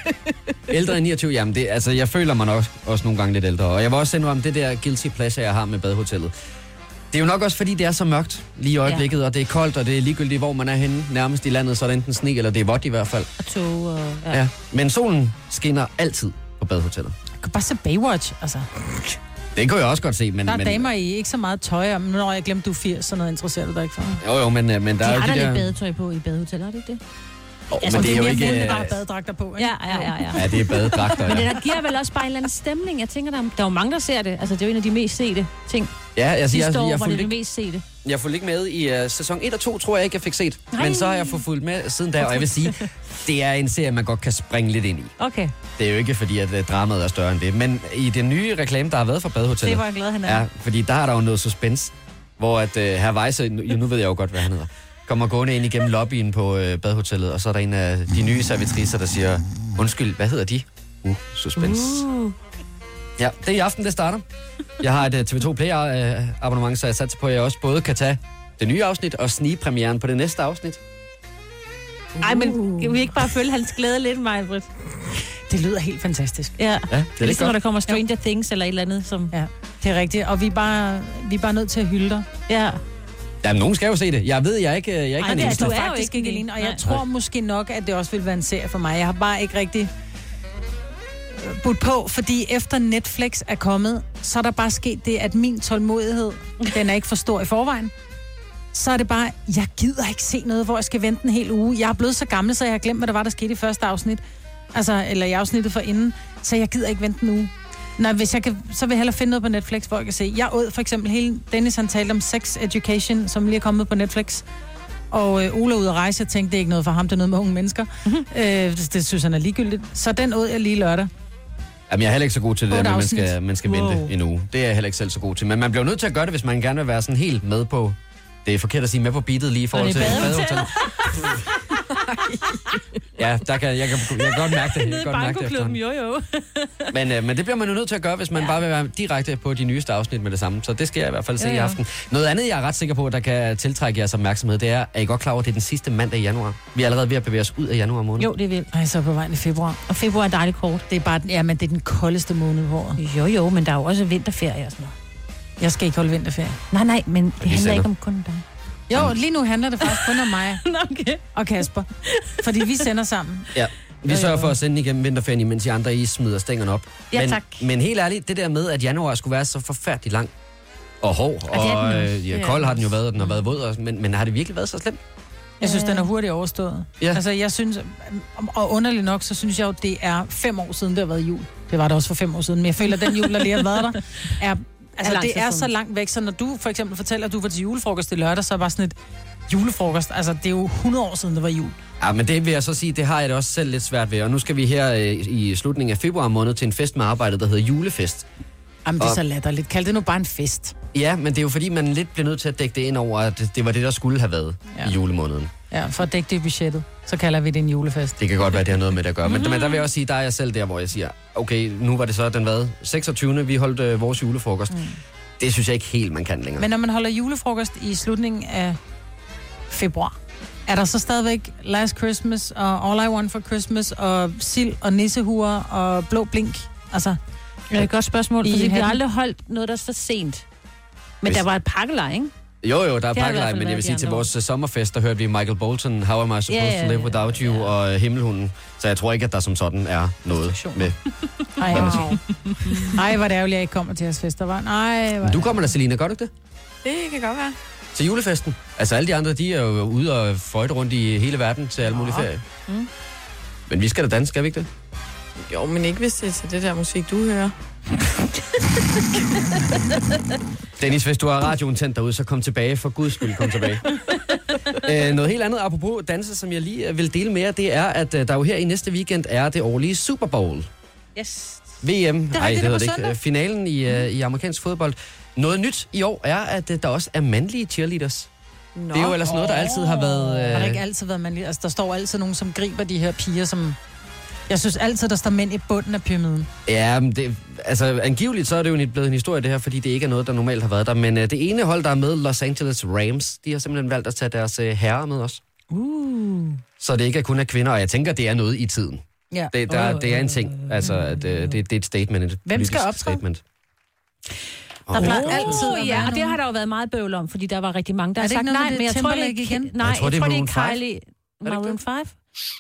Ældre end 29, jamen det, altså jeg føler mig nok også nogle gange lidt ældre. Og jeg vil også sende om det der guilty pleasure, jeg har med badehotellet. Det er jo nok også, fordi det er så mørkt lige i øjeblikket, ja. og det er koldt, og det er ligegyldigt, hvor man er henne nærmest i landet, så er det enten sne, eller det er vådt i hvert fald. Og tog og... Ja. Ja. Men solen skinner altid på badehotellet. Jeg kan bare se Baywatch, altså. Det kunne jeg også godt se, men... Der er men damer i ikke så meget tøj om. Når jeg glemte, du er 80, så noget interesserer du dig ikke for. Jo, jo, men, øh, men De der er jo de der... lidt badetøj på i badehoteller, er det ikke det? Oh, Altså, men det er jo mere ikke... mændene, der badedragter på, ikke? Ja, ja, ja. ja. Ja, det er badedragter, Men det ja. der giver vel også bare en eller anden stemning. Jeg tænker, der er, der er jo mange, der ser det. Altså, det er jo en af de mest sete ting. Ja, altså, jeg, Sidste år jeg, jeg, var det fulgte det ikke, mest sete. jeg fulgte ikke med i uh, sæson 1 og 2, tror jeg ikke, jeg fik set. Nej. Men så har jeg fået fulgt med siden da, og jeg vil sige, det er en serie, man godt kan springe lidt ind i. Okay, Det er jo ikke fordi, at uh, dramaet er større end det. Men i den nye reklame, der har været for Badehotellet... det var jeg glad, han er. Ja, fordi der er der jo noget suspense, hvor at uh, herr Weisse, nu, nu ved jeg jo godt, hvad han hedder, kommer gående ind igennem lobbyen på uh, Badehotellet, og så er der en af de nye servitriser, der siger, undskyld, hvad hedder de? Uh, suspense. Uh. Ja, det er i aften, det starter. Jeg har et uh, TV2 Play uh, abonnement, så jeg satser på, at jeg også både kan tage det nye afsnit og snige premieren på det næste afsnit. Ej, men kan vi ikke bare følge hans glæde lidt, mig, Britt? Det lyder helt fantastisk. Ja, Ja, det er lidt ligesom, når der kommer Stranger Things eller et eller andet, som... Ja, det er rigtigt. Og vi er bare, vi er bare nødt til at hylde dig. Ja. Jamen, nogen skal jo se det. Jeg ved, jeg er ikke, jeg er ikke Ej, den er eneste. du er jo faktisk ikke alene. Og jeg Nej. tror måske nok, at det også vil være en serie for mig. Jeg har bare ikke rigtig øh, budt på, fordi efter Netflix er kommet, så er der bare sket det, at min tålmodighed, den er ikke for stor i forvejen. Så er det bare, jeg gider ikke se noget, hvor jeg skal vente en hel uge. Jeg er blevet så gammel, så jeg har glemt, hvad der var, der skete i første afsnit. Altså, eller i afsnittet for inden. Så jeg gider ikke vente en uge. Nej, hvis jeg kan, så vil jeg hellere finde noget på Netflix, hvor jeg kan se. Jeg åd for eksempel hele... Dennis han talte om Sex Education, som lige er kommet på Netflix. Og øh, Ola ude at rejse, jeg tænkte, det er ikke noget for ham, det er noget med unge mennesker. Mm-hmm. Øh, det, det, synes han er ligegyldigt. Så den åd jeg lige lørdag. Jamen, jeg er heller ikke så god til det, der, at man skal, man skal Wow. vente en uge. Det er jeg heller ikke selv så god til. Men man bliver nødt til at gøre det, hvis man gerne vil være sådan helt med på... Det er forkert at sige med på beatet lige i forhold det til badehotel. ja, der kan, jeg, kan, jeg kan godt mærke det. Jeg Nede kan i godt mærke det bankoklubben, jo jo. men, øh, men det bliver man jo nødt til at gøre, hvis man ja. bare vil være direkte på de nyeste afsnit med det samme. Så det skal jeg i hvert fald se Ja, i ja. aften. Noget andet, jeg er ret sikker på, der kan tiltrække jeres opmærksomhed, det er, er I godt klar over, at det er den sidste mandag i januar? Vi er allerede ved at bevæge os ud af januar måned. Jo, det er vildt. Ej, så på vejen i februar. Og februar er dejligt kort. Det er bare, ja, men det er den koldeste måned på året. Jo, jo, men der er jo også vinterferie og sådan noget. Jeg skal ikke holde vinterferie. Nej, nej, men det handler sender. ikke om kun dig. Jo, lige nu handler det faktisk kun om mig okay. og Kasper. Fordi vi sender sammen. Ja. Vi Jo, sørger jo. for at sende igennem vinterferien, imens I andre I smider stængerne op. Ja, men, tak. Men helt ærligt, det der med, at januar skulle være så forfærdeligt lang og hård, og også. øh, ja, kold har den jo været, og den har været våd, også, men, men har det virkelig været så slemt? Jeg synes, den er hurtigt overstået. Ja. Altså, jeg synes, og underligt nok, så synes jeg jo, det er fem år siden, det har været jul. Det var det også for fem år siden, men jeg føler, at den jul, der lige har været der, er, altså, lang det er så langt væk, så når du for eksempel fortæller, at du var til julefrokost i lørdag, så er bare sådan et julefrokost. Altså, det er jo 100 år siden, det var jul. Ja, men det vil jeg så sige, det har jeg det også selv lidt svært ved. Og nu skal vi her øh, i slutningen af februar måned til en fest med arbejdet, der hedder julefest. Jamen, det er Og- så latterligt. Kald det nu bare en fest. Ja, men det er jo fordi, man lidt bliver nødt til at dække det ind over, at det var det, der skulle have været ja. i julemåneden. Ja, for at dække det i budgettet, så kalder vi det en julefest. Det kan godt være, det har noget med det at gøre. Men, men der vil jeg også sige, der er jeg selv der, hvor jeg siger, okay, nu var det så den hvad? 26. Vi holdt øh, vores julefrokost. Mm. Det synes jeg ikke helt, man kan længere. Men når man holder julefrokost i slutningen af februar, er der så stadigvæk Last Christmas og All I Want for Christmas og sild og nissehuer og blå blink? Altså, Det er et godt spørgsmål, I fordi vi har aldrig holdt noget, der er så sent. Men Hvis- der var et pakkelej, ikke? Jo, jo, der er pakkelej, men jeg vil sige, til vores øh, sommerfest, der hørte vi Michael Bolton, How Am I Supposed Ja, ja, to Live ja, Without You, og øh, Himmelhunden. Så jeg tror ikke, at der som sådan er noget med. Ej, Ej, hvor det ærgerligt, at jeg ikke kommer til jeres fest. Der var... Nej, hvor... Du kommer da, Selina, gør du ikke det? Det kan godt være. Til julefesten? Altså alle de andre, de er jo ude og fløjte rundt i hele verden til alle mulige ferie. Mm. Men vi skal da danse, skal vi ikke det? Jo, men ikke hvis det er til det der musik, du hører. Dennis, hvis du har radioen tændt derude, så kom tilbage. For guds skyld, kom tilbage. øh, noget helt andet, apropos danse, som jeg lige øh, vil dele med jer, det er, at øh, der jo her i næste weekend er det årlige Super Bowl. Yes. VM, Det rigtigt, det det hedder det ikke. søndag. Øh, Finalen i, øh, i amerikansk fodbold. Noget nyt i år er, at øh, der også er mandlige cheerleaders. Nå. Det er jo ellers noget, der altid har været... Har der Øh, ikke altid været mandlige? Altså, der står altid nogen, som griber de her piger, som... Jeg synes altid, der står mænd i bunden af pyramiden. Ja, men det, altså angiveligt så er det jo en- blevet en historie det her, fordi det ikke er noget, der normalt har været der. Men øh, det ene hold, der er med, Los Angeles Rams, de har simpelthen valgt at tage deres øh, herrer med os. Uh. Så det ikke er kun er kvinder, og jeg tænker, det er noget i tiden. Ja. Det, der, det er en ting. Altså, at, øh, det, det er et statement. Et Hvem skal optræde? Statement. Der plejer Oh, altid ja, og det har der jo været meget bøvl om, fordi der var rigtig mange, der Er har sagt nej, med men jeg tror, det er Timberlake ikke... igen? Nej, Jeg tror, det er det Maroon er 5. Kylie... Maroon 5?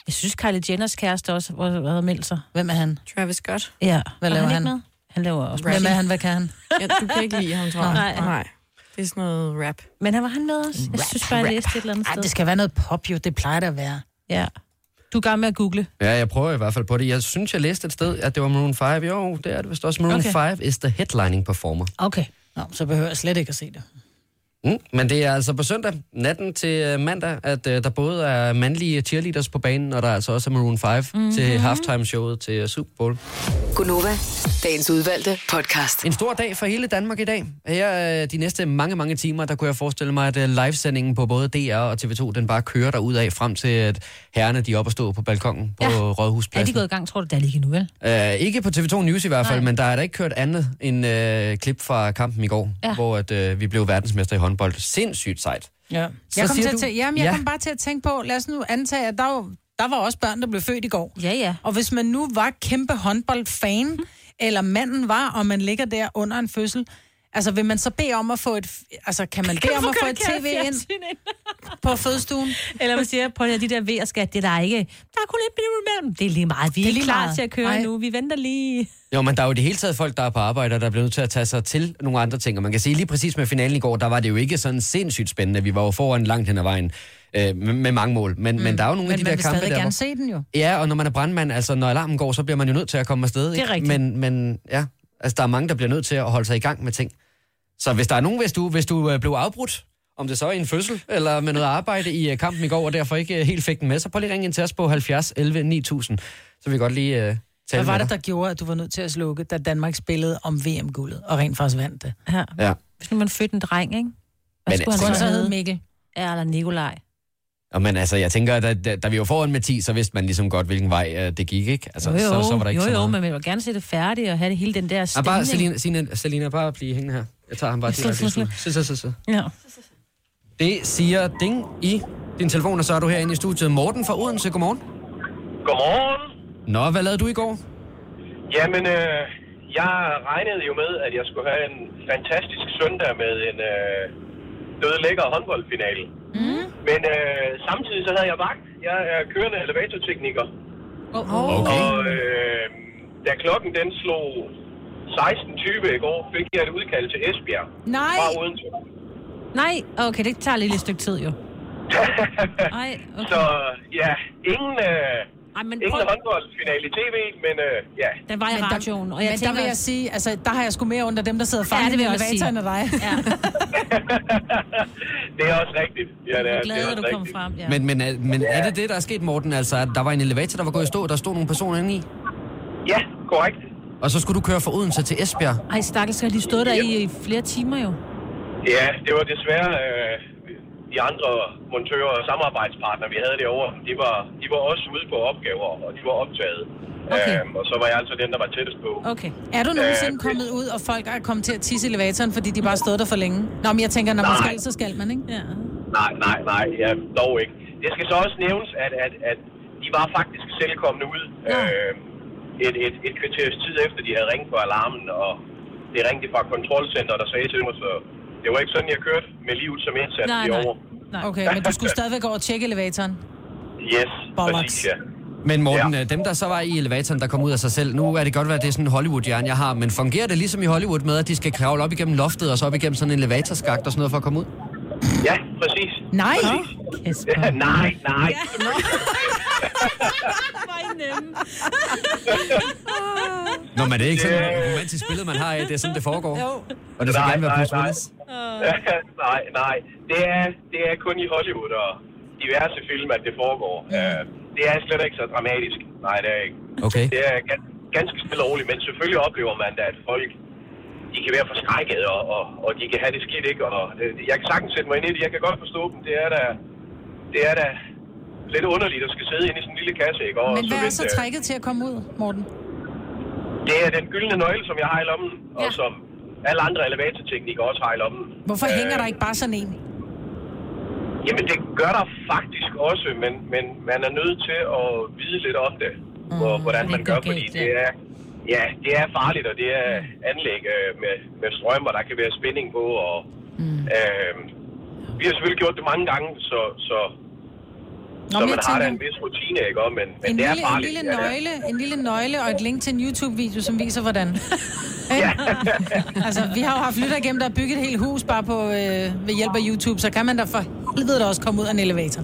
Jeg synes, Kylie Jenners kæreste også var- havde meldt sig. Hvem er han? Travis Scott. Ja. Hvad Var laver han? han? Ikke med? Han laver også Hvem er han? Hvad kan han? Ja, du kan ikke lide ham, tror jeg. Nej. Nej. Det er sådan noget rap. Men han var han med også? Jeg synes bare, jeg læste et eller andet Ej, sted. det skal være noget pop, jo. Det plejer det at være. Ja. Du er gang med at google. Ja, jeg prøver i hvert fald på det. Jeg synes, jeg læste et sted, at det var Maroon 5. Jo, det er det vist også. Maroon okay. 5 is the headlining performer. Okay. Nå, så behøver jeg slet ikke at se det. Mm, men det er altså på søndag, natten til øh, mandag, at øh, der både er mandlige cheerleaders på banen, og der er altså også er Maroon 5 Mhm. mm-hmm. til halftime-showet til øh, Super Bowl. Gunova, dagens udvalgte podcast. En stor dag for hele Danmark i dag. Her øh, de næste mange, mange timer, der kunne jeg forestille mig, at øh, livesendingen på både DR og TV2, den bare kører derud af frem til, at herrerne de er oppe og stå på balkongen på Ja. ja. Er Rådhuspladsen. de gået i gang, tror du? Det er ikke nu, vel? Uh, ikke på TV2 News i hvert fald, Nej. men der er der ikke kørt andet end uh, klip fra kampen i går, Ja. ja. hvor at, uh, vi blev verdensmester i håndbold. Sindssygt sejt. Ja. Så Jeg kom, siger til du- tænke, jamen, jeg Ja. kom bare til at tænke på, lad os nu antage, at der, var, der var også børn, der blev født i går. Ja, ja. Og hvis man nu var kæmpe håndboldfan, eller manden var, og man ligger der under en fødsel, altså vil man så bede om at få et, altså kan man bede om at få et tv ind på fødestuen? Eller man siger, at de der ved skat, det er der ikke. Der er kun et minut imellem. Det er lige meget. Vi er, Det er ikke lige klar meget. til at køre Nej. nu. Vi venter lige. Jo, men der er jo det hele taget folk, der er på arbejde, og der bliver nødt til at tage sig til nogle andre ting. Og man kan sige, lige præcis med finalen i går, der var det jo ikke sådan sindssygt spændende. Vi var jo foran langt hen ad vejen øh, med, med mange mål. Men, mm. men der er jo nogle Men af de der kampe, stadig der... gerne hvor- se den jo. Ja, og når man er brandmand, altså når alarmen går, så bliver man jo nødt til at komme afsted. Det er ikke? rigtigt. Men, men ja, altså der er mange, der bliver nødt til at holde sig i gang med ting. Så hvis der er nogen, hvis du, hvis du øh, blev afbrudt, om det så er i en fødsel, eller med noget arbejde i øh, kampen i går, og derfor ikke øh, helt fik den med, så prøv lige at ringe ind til os på 70 11 9000, så vil vi godt lige øh, tale Hvad var det, der gjorde, at du var nødt til at slukke, da Danmark spillede om VM-guldet, og rent faktisk vandt det? Ja. Ja. Hvis nu man fødte en dreng, ikke? Hvad Men skulle han så så hed hedde? Mikkel. Ja, eller Nikolaj. Og men altså, jeg tænker, at da, da, da vi var foran med 10, så vidste man ligesom godt, hvilken vej øh, det gik, ikke? Altså, jo, jo, så, så var der ikke jo, så jo, meget. men man vil gerne se det færdigt og have det hele den der stemning. bare, Selina, Selina, Selina, bare blive hængende her. Jeg tager ham bare direkte i studiet. Så, så, så, så. Ja. Det siger ding i din telefon, og så er du herinde i studiet. Morten fra Odense, godmorgen. Godmorgen. Nå, hvad lavede du i går? Jamen, øh, jeg regnede jo med, at jeg skulle have en fantastisk søndag med en øh, død lækker håndboldfinale. Mm. Men øh, samtidig så havde jeg vagt. Jeg er kørende elevatortekniker. Oh, Okay. Og øh, da klokken den slog 16.20 i går, fik jeg et udkald til Esbjerg. Nej. Fra Odense. Nej, okay, det tager lige et stykke tid jo. Ej, okay. Så ja, ingen, øh, Ej, men ingen prøv- håndboldfinale i tv, men øh, ja. Den var i Men der- radioen, og jeg Men tænker... der vil jeg sige, altså, der har jeg sgu mere under dem, der sidder fanget Ja, det vil i jeg også sige. elevatoren dig. Ja, Det er også rigtigt. Ja, det jeg er, er det glad, er at du kom rigtigt. frem. Ja. Men, men, er- men er det det, der er sket, Morten? Altså, at der var en elevator, der var gået i stå, og der stod nogle personer inde i? Ja, korrekt. Og så skulle du køre fra Odense til Esbjerg? Ej, stakkels, har de stået der i, i flere timer jo. Ja, det var desværre øh, de andre montører og samarbejdspartnere, vi havde derovre. De var, de var også ude på opgaver, og de var optaget. Okay. Øhm, og så var jeg altså den, der var tættest på. Okay. Er du nogensinde Øh, kommet ud, og folk er kommet til at tisse i elevatoren, fordi de bare stod der for længe? Nå, men jeg tænker, når man Nej. skal, så skal man, ikke? Ja. Nej, nej, nej, ja, dog ikke. Det skal så også nævnes, at, at, at de var faktisk selv kommet ud øh, et, et, et kvarters tid efter, de havde ringet på alarmen, og det ringte fra kontrolcenter, der sagde til mig, så det var ikke sådan, jeg kørte med livet som indsat Nej, i nej. år. Okay, men du skulle stadigvæk over og tjekke elevatoren. Yes, Bollocks. præcis, ja. Men Morten, ja. dem der så var i elevatoren, der kom ud af sig selv, nu er det godt være, at det er sådan en Hollywood-hjerne, jeg har, men fungerer det ligesom i Hollywood med, at de skal kravle op igennem loftet og så op igennem sådan en elevatorskagt og sådan noget for at komme ud? Ja, præcis. Nej. Præcis. nej, nej. Nå, men det er ikke sådan et romantisk billede, man har af, det er sådan, det foregår. Jo. Og det skal Nej, gerne være nej, Bruce nej. Nej, nej. Det er, det er kun i Hollywood og diverse film, at det foregår. Uh, det er slet ikke så dramatisk. Nej, det er ikke. Okay. Det er gan- ganske stille og roligt, men selvfølgelig oplever man da, at folk de kan være forskrækket, og, og, og de kan have det skidt, ikke? Og det, jeg kan sagtens sætte mig ind i det. Jeg kan godt forstå dem. Det er da, det er da lidt underligt at skal sidde inde i sådan en lille kasse, ikke? Og Men hvad er vente- så trækket til at komme ud, Morten? Det er den gyldne nøgle, som jeg har i lommen, ja. og som alle andre elevatorteknikere også har i lommen. Hvorfor Øh, hænger der ikke bare sådan en? Jamen, det gør der faktisk også, men, men man er nødt til at vide lidt om det, hvor, hvordan man gør, fordi det er, ja, det er farligt, og det er anlæg øh, med, med strøm, og der kan være spænding på, og øh, vi har selvfølgelig gjort det mange gange, så, så, Nå, så man har da en vis rutine, ikke? Og, men, men En det er lille, en farligt. lille ja, det er. nøgle, en lille nøgle og et link til en YouTube-video, som viser, hvordan. Ja. altså, vi har jo haft lytter igennem, der har bygget et helt hus bare på, øh, ved hjælp af YouTube, så kan man da for helvede da også komme ud af en elevator.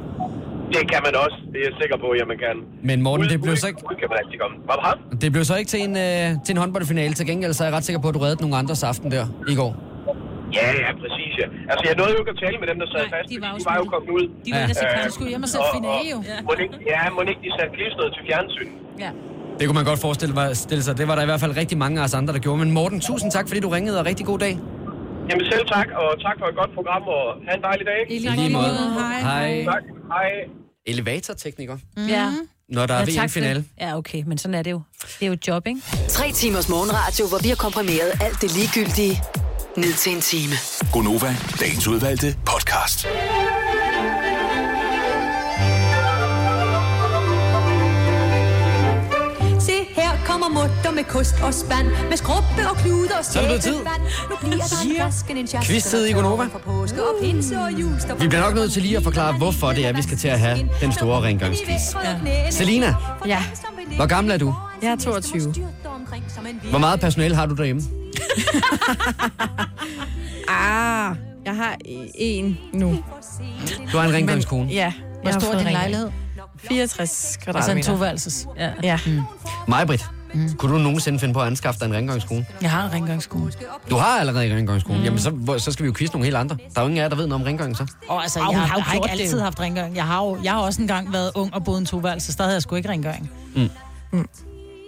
Det kan man også, det er jeg sikker på, at man kan. Men Morten, det blev så ikke, Det kan man altid komme. Hvad var det? det blev så ikke til en, øh, til en håndboldfinale. Til gengæld så er jeg ret sikker på, at du reddede nogle andres aften der i går. Ja, ja, præcis, ja. Altså, jeg nåede jo ikke at tale med dem, der sad fast, de var, de var jo kommet ud. De var inde og se kampen. De skulle hjem og se finale, jo. Ja. Må ikke, ja, må ikke de satte klistret til fjernsyn. Ja. Det kunne man godt forestille stille sig. Det var der i hvert fald rigtig mange af os andre, der gjorde. Men Morten, tusind tak, fordi du ringede, og rigtig god dag. Jamen selv tak, og tak for et godt program, og have en dejlig dag. I lige måde. Hej. Hej. Tak. Hej. Elevatortekniker. Mm. Ja. Når der er for VM-finale. Ja, okay, men sådan er det jo. Det er jo et job, ikke? Tre timers morgenradio, hvor vi har komprimeret alt det ligegyldige ned til en time. Gonova, dagens udvalgte podcast. Se, her kommer mutter med kost og spand, med skrubbe og kluder og Så er det blevet tid. sæbevand. Nu bliver der en flasken en chaske, Quiz-tid i Gonova. For påske og pinse og jul står Vi bliver nok nødt til lige at forklare, hvorfor det er, vi skal til at have den store rengøringsquiz. Ja. Selina, Ja, hvor gammel er du? jeg er 22. Hvor meget personale har du derhjemme? Ah, jeg har en nu. Du har en rengøringskone. Ja. Hvor jeg stor er din lejlighed? 64 kvadratmeter. Altså en toværelses. Ja. Ja. Mm. Majbrit, mm. kunne du nogensinde finde på at anskaffe dig en rengøringskone? Jeg har en rengøringskone. Du har allerede en rengøringskone. Mm. Jamen, så, så skal vi jo quizze nogle helt andre. Der er jo ingen af jer, der ved noget om rengøring, så. Og altså, jeg, hun har jeg har ikke det altid haft rengøring. Jeg har, jo, jeg har også engang været ung og boet i en toværelse, så der havde jeg sgu ikke rengøring.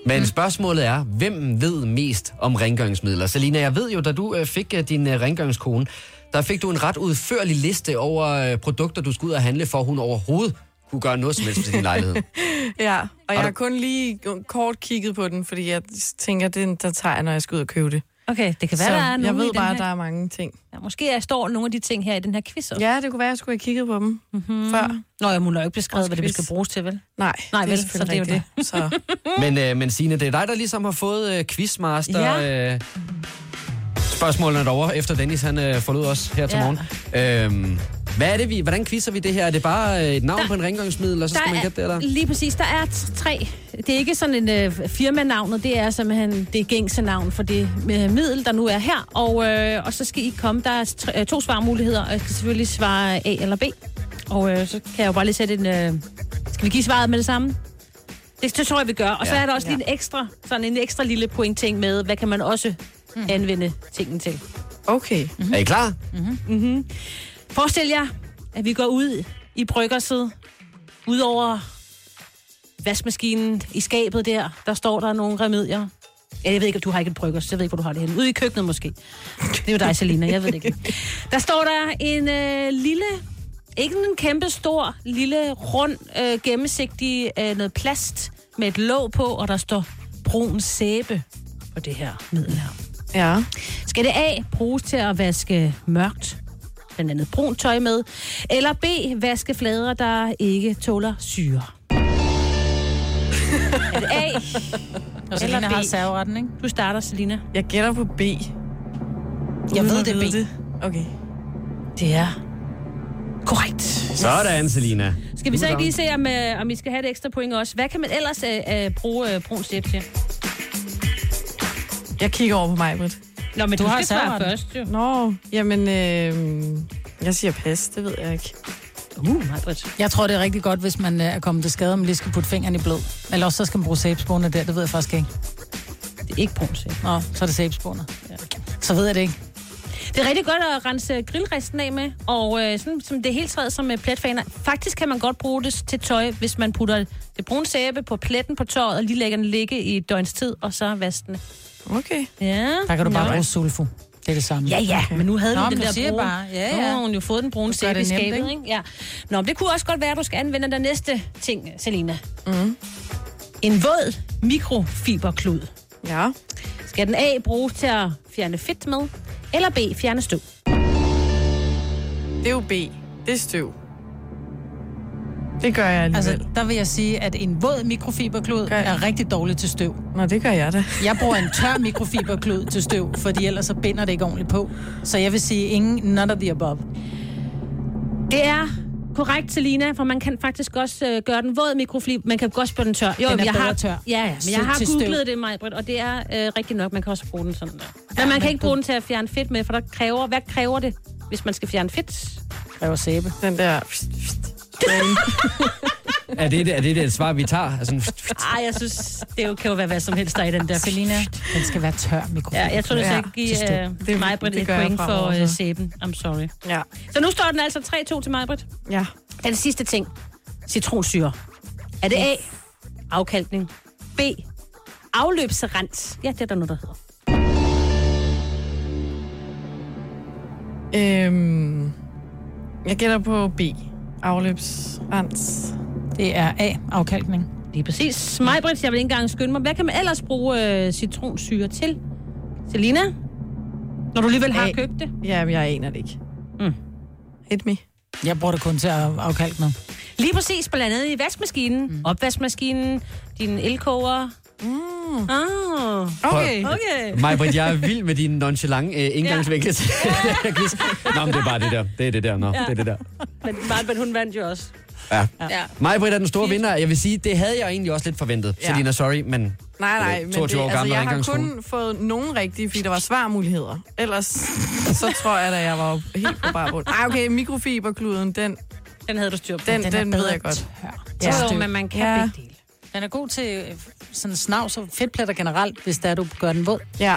Men spørgsmålet er, hvem ved mest om rengøringsmidler? Selina, jeg ved jo, da du øh, fik øh, din øh, rengøringskone, der fik du en ret udførlig liste over produkter, du skulle ud og handle for, hun overhovedet kunne gøre noget som helst for din lejlighed. Ja, og jeg du- har kun lige kort kigget på den, fordi jeg tænker, det der tager jeg, når jeg skal ud og købe det. Okay, det kan være, Så der er jeg ved bare, her. at der er mange ting. Ja, måske er, står nogle af de ting her i den her quiz også. Ja, det kunne være, at jeg skulle have kigget på dem mm-hmm. før. Nå, jeg må nok ikke beskrevet, hvad det quiz. skal bruges til, vel? Nej, Nej, det vel, er så det er jo rigtigt. Så. men, øh, men Signe, det er dig, der ligesom har fået øh, quizmaster... Ja. Øh, spørgsmålene derovre, efter Dennis han øh, forlod os her til Ja. morgen. Øhm, hvad er det, vi, hvordan quizzer vi det her? Er det bare øh, et navn Der- på en rengøringsmiddel, og så skal man gætte det, eller? Lige præcis, der er tre. Det er ikke sådan en øh, firmanavnet, det er simpelthen det gængse navn for det øh, middel, der nu er her. Og, øh, og så skal I komme, der er tre, øh, to svarmuligheder, og jeg skal selvfølgelig svare A eller B. Og øh, så kan jeg jo bare lige sætte en... Øh, skal vi give svaret med det samme? Det, det tror jeg, vi gør. Og så Ja. er der også lige en ekstra, sådan en ekstra lille pointting med, hvad kan man også mm. anvende tingene til. Okay. Er I klar? Mm-hmm. Forestil jer, at vi går ud i bryggerset, ud over vaskemaskinen i skabet der, der står der nogle remedier. Ja, jeg ved ikke, om du har ikke et brygger, så jeg ved ikke, hvor du har det henne. Ude i køkkenet måske. Det er jo dig, Selina, jeg ved det ikke. Der står der en øh, lille, ikke en kæmpe stor, lille, rund, øh, gennemsigtig øh, noget plast med et låg på, og der står brun sæbe på det her middel her. Ja. Skal det A bruges til at vaske mørkt, blandt andet brunt tøj med, eller B vaske flader, der ikke tåler syre? er det A? Og Selina har serveretten, ikke? Du starter, Selina. Jeg gætter på B. Jeg Uden ved, at det er B. Okay. Det er korrekt. Sådan, Selina. Skal vi så ikke lige se, om, øh, om I skal have et ekstra point også? Hvad kan man ellers øh, øh, bruge øh, brun til? Jeg kigger over på mig, Britt. Nå, men Du du, har skal svare serveretten. først, jo. Nå, jamen, øh, jeg siger pas, det ved jeg ikke. Uh, Majbrit. Jeg tror, det er rigtig godt, hvis man øh, er kommet til skade, om man lige skal putte fingeren i blod. Eller også så skal man bruge sæbespåner der, det ved jeg faktisk ikke. Det er ikke brun sæbe. Nå, så er det sæbespåner. Ja. Så ved jeg det ikke. Det er rigtig godt at rense grillresten af med, og øh, sådan, som det helt træet som med pletfaner. Faktisk kan man godt bruge det til tøj, hvis man putter det brune sæbe på pletten på tøjet, og lige lægger den ligge i et døgns tid, og så vaske den. Okay. Ja. Der kan du bare Nå. bruge sulfo. Det er det samme. Ja, ja, men nu havde Nå, men den der brune. bare, ja, Nu ja. har hun jo fået den brune sæbe i skabet, ikke? ikke? Ja. Nå, men det kunne også godt være, at du skal anvende den næste ting, Selina. Mm. En våd mikrofiberklud. Ja. Skal den A bruges til at fjerne fedt med, eller B fjerne støv? Det er jo B. Det er støv. Det gør jeg alligevel. Altså, der vil jeg sige, at en våd mikrofiberklud er rigtig dårlig til støv. Nå, det gør jeg da. Jeg bruger en tør mikrofiberklud til støv, fordi ellers så binder det ikke ordentligt på. Så jeg vil sige ingen none of the above. Det er korrekt, Selina, for man kan faktisk også øh, gøre den våd mikrofiber. Man kan også gøre den tør. Den er jeg har, tør. Ja, ja, men jeg har googlet det, Majbrit, og det er øh, rigtigt nok. Man kan også bruge den sådan der. Men man kan ikke bruge den til at fjerne fedt med, for der kræver, hvad kræver det, hvis man skal fjerne fedt? Kræver sæbe. Den der... Er det, er det det svar, vi tager? Altså, Ej, jeg synes, det jo, kan jo være hvad som helst, der er i den der. Selina, den skal være tør mikrofiber. Ja, jeg tror, det skal Ja, give uh, Det- Majbrit det et point for uh, så. sæben. I'm sorry. Ja. Så nu står den altså 3-2 til Majbrit. Ja. Den sidste ting. Citronsyre. Er det A? Afkalkning. B? Afløbsrens. Ja, det er der noget, der hedder. Øhm, jeg gætter på B. Afløbsrens. Det er A, afkalkning. Lige præcis. Majbrit, jeg vil ikke engang skynde mig. Hvad kan man ellers bruge uh, citronsyre til? Selina? Når du alligevel har A. købt det? Ja, jeg aner det ikke. Mm. Hit me. Jeg bruger det kun til at afkalke noget. Lige præcis, blandt andet i vaskemaskinen, mm. opvaskemaskinen, din elkoger. Mm. Ah, Okay. okay. Majbrit, jeg er vild med din nonchalante øh, indgangsvinkel quiz. Nå, men det er bare det der. Det er det der. Nå, Ja. det er det der. Men Majbrit, hun vandt jo også. Ja. Ja. Majbrit er den store vinder. Jeg vil sige, det havde jeg egentlig også lidt forventet. Ja. Selina, sorry, men... Nej, nej, øh, men 22 det, år altså, gammel og jeg har kun fået nogen rigtige, fordi der var svarmuligheder. Ellers så tror jeg, at jeg var helt på bare bund. Ej, okay, mikrofiberkluden, den, Den havde du styr på. den, den, Den er ved bedre jeg godt. Ja. Jo, jo, men man kan Ja. begge dele. Den er god til øh, sådan snavs og fedtpletter generelt, hvis der du gør den våd. Ja.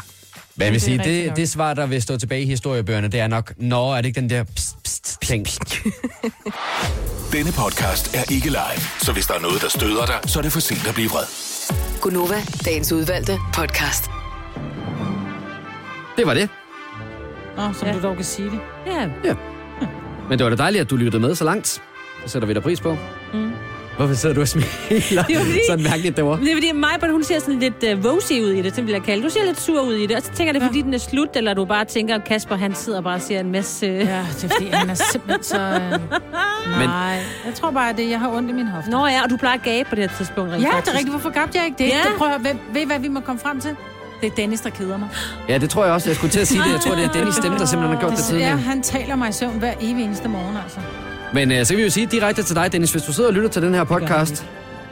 Men jeg vil sige, det, det svar, der vil stå tilbage i historiebøgerne, det er nok, nå, er det ikke den der pst, pst, ting? Denne podcast er ikke live, så hvis der er noget, der støder dig, så er det for sent at blive vred. Gunova, dagens udvalgte podcast. Det var det. Nå, som ja. du dog kan sige det. Ja. Ja. Men det var da dejligt, at du lyttede med så langt. Det sætter vi da pris på. Mm. Hvorfor sidder du og smiler Det er fordi- sådan mærkeligt derovre? Det er fordi Majbert, hun ser sådan lidt uh, rosy ud i det, det vil jeg kalde. Du ser lidt sur ud i det, og så tænker det fordi, den er slut, eller du bare tænker, at Kasper, han sidder bare og siger en masse... Uh... Ja, det er fordi, han er simpelthen så... Øh... Nej, jeg tror bare, at det, jeg har ondt i min hofte. Nå ja, og du plejer at gabe på det her tidspunkt. rent Ja, det faktisk. er rigtigt. Hvorfor gabte jeg ikke det? Ja. det prøv at, ved, ved hvad vi må komme frem til? Det er Dennis, der keder mig. Ja, det tror jeg også. Jeg skulle til at sige det. Jeg tror, det er Dennis stemme, der simpelthen har gjort det Ja, tidligere. han taler mig i søvn hver evig eneste morgen, altså. Men uh, så kan vi jo sige direkte til dig, Dennis, hvis du sidder og lytter til den her podcast.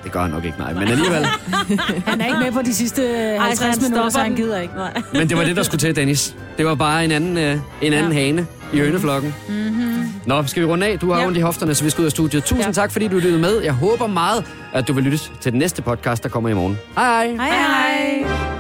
Det gør han nok ikke, nej. Men alligevel. Han er ikke med på de sidste øh, 50 han minutter, så han gider ikke. Nej. Men det var det, der skulle til, Dennis. Det var bare en anden, uh, en anden Ja. hane i høneflokken. Mm-hmm. Nå, skal vi runde af? Du har Ja. ondt i hofterne, så vi skal ud af studiet. Tusind Ja. tak, fordi du lyttede med. Jeg håber meget, at du vil lytte til den næste podcast, der kommer i morgen. Hej hej. Hej hej.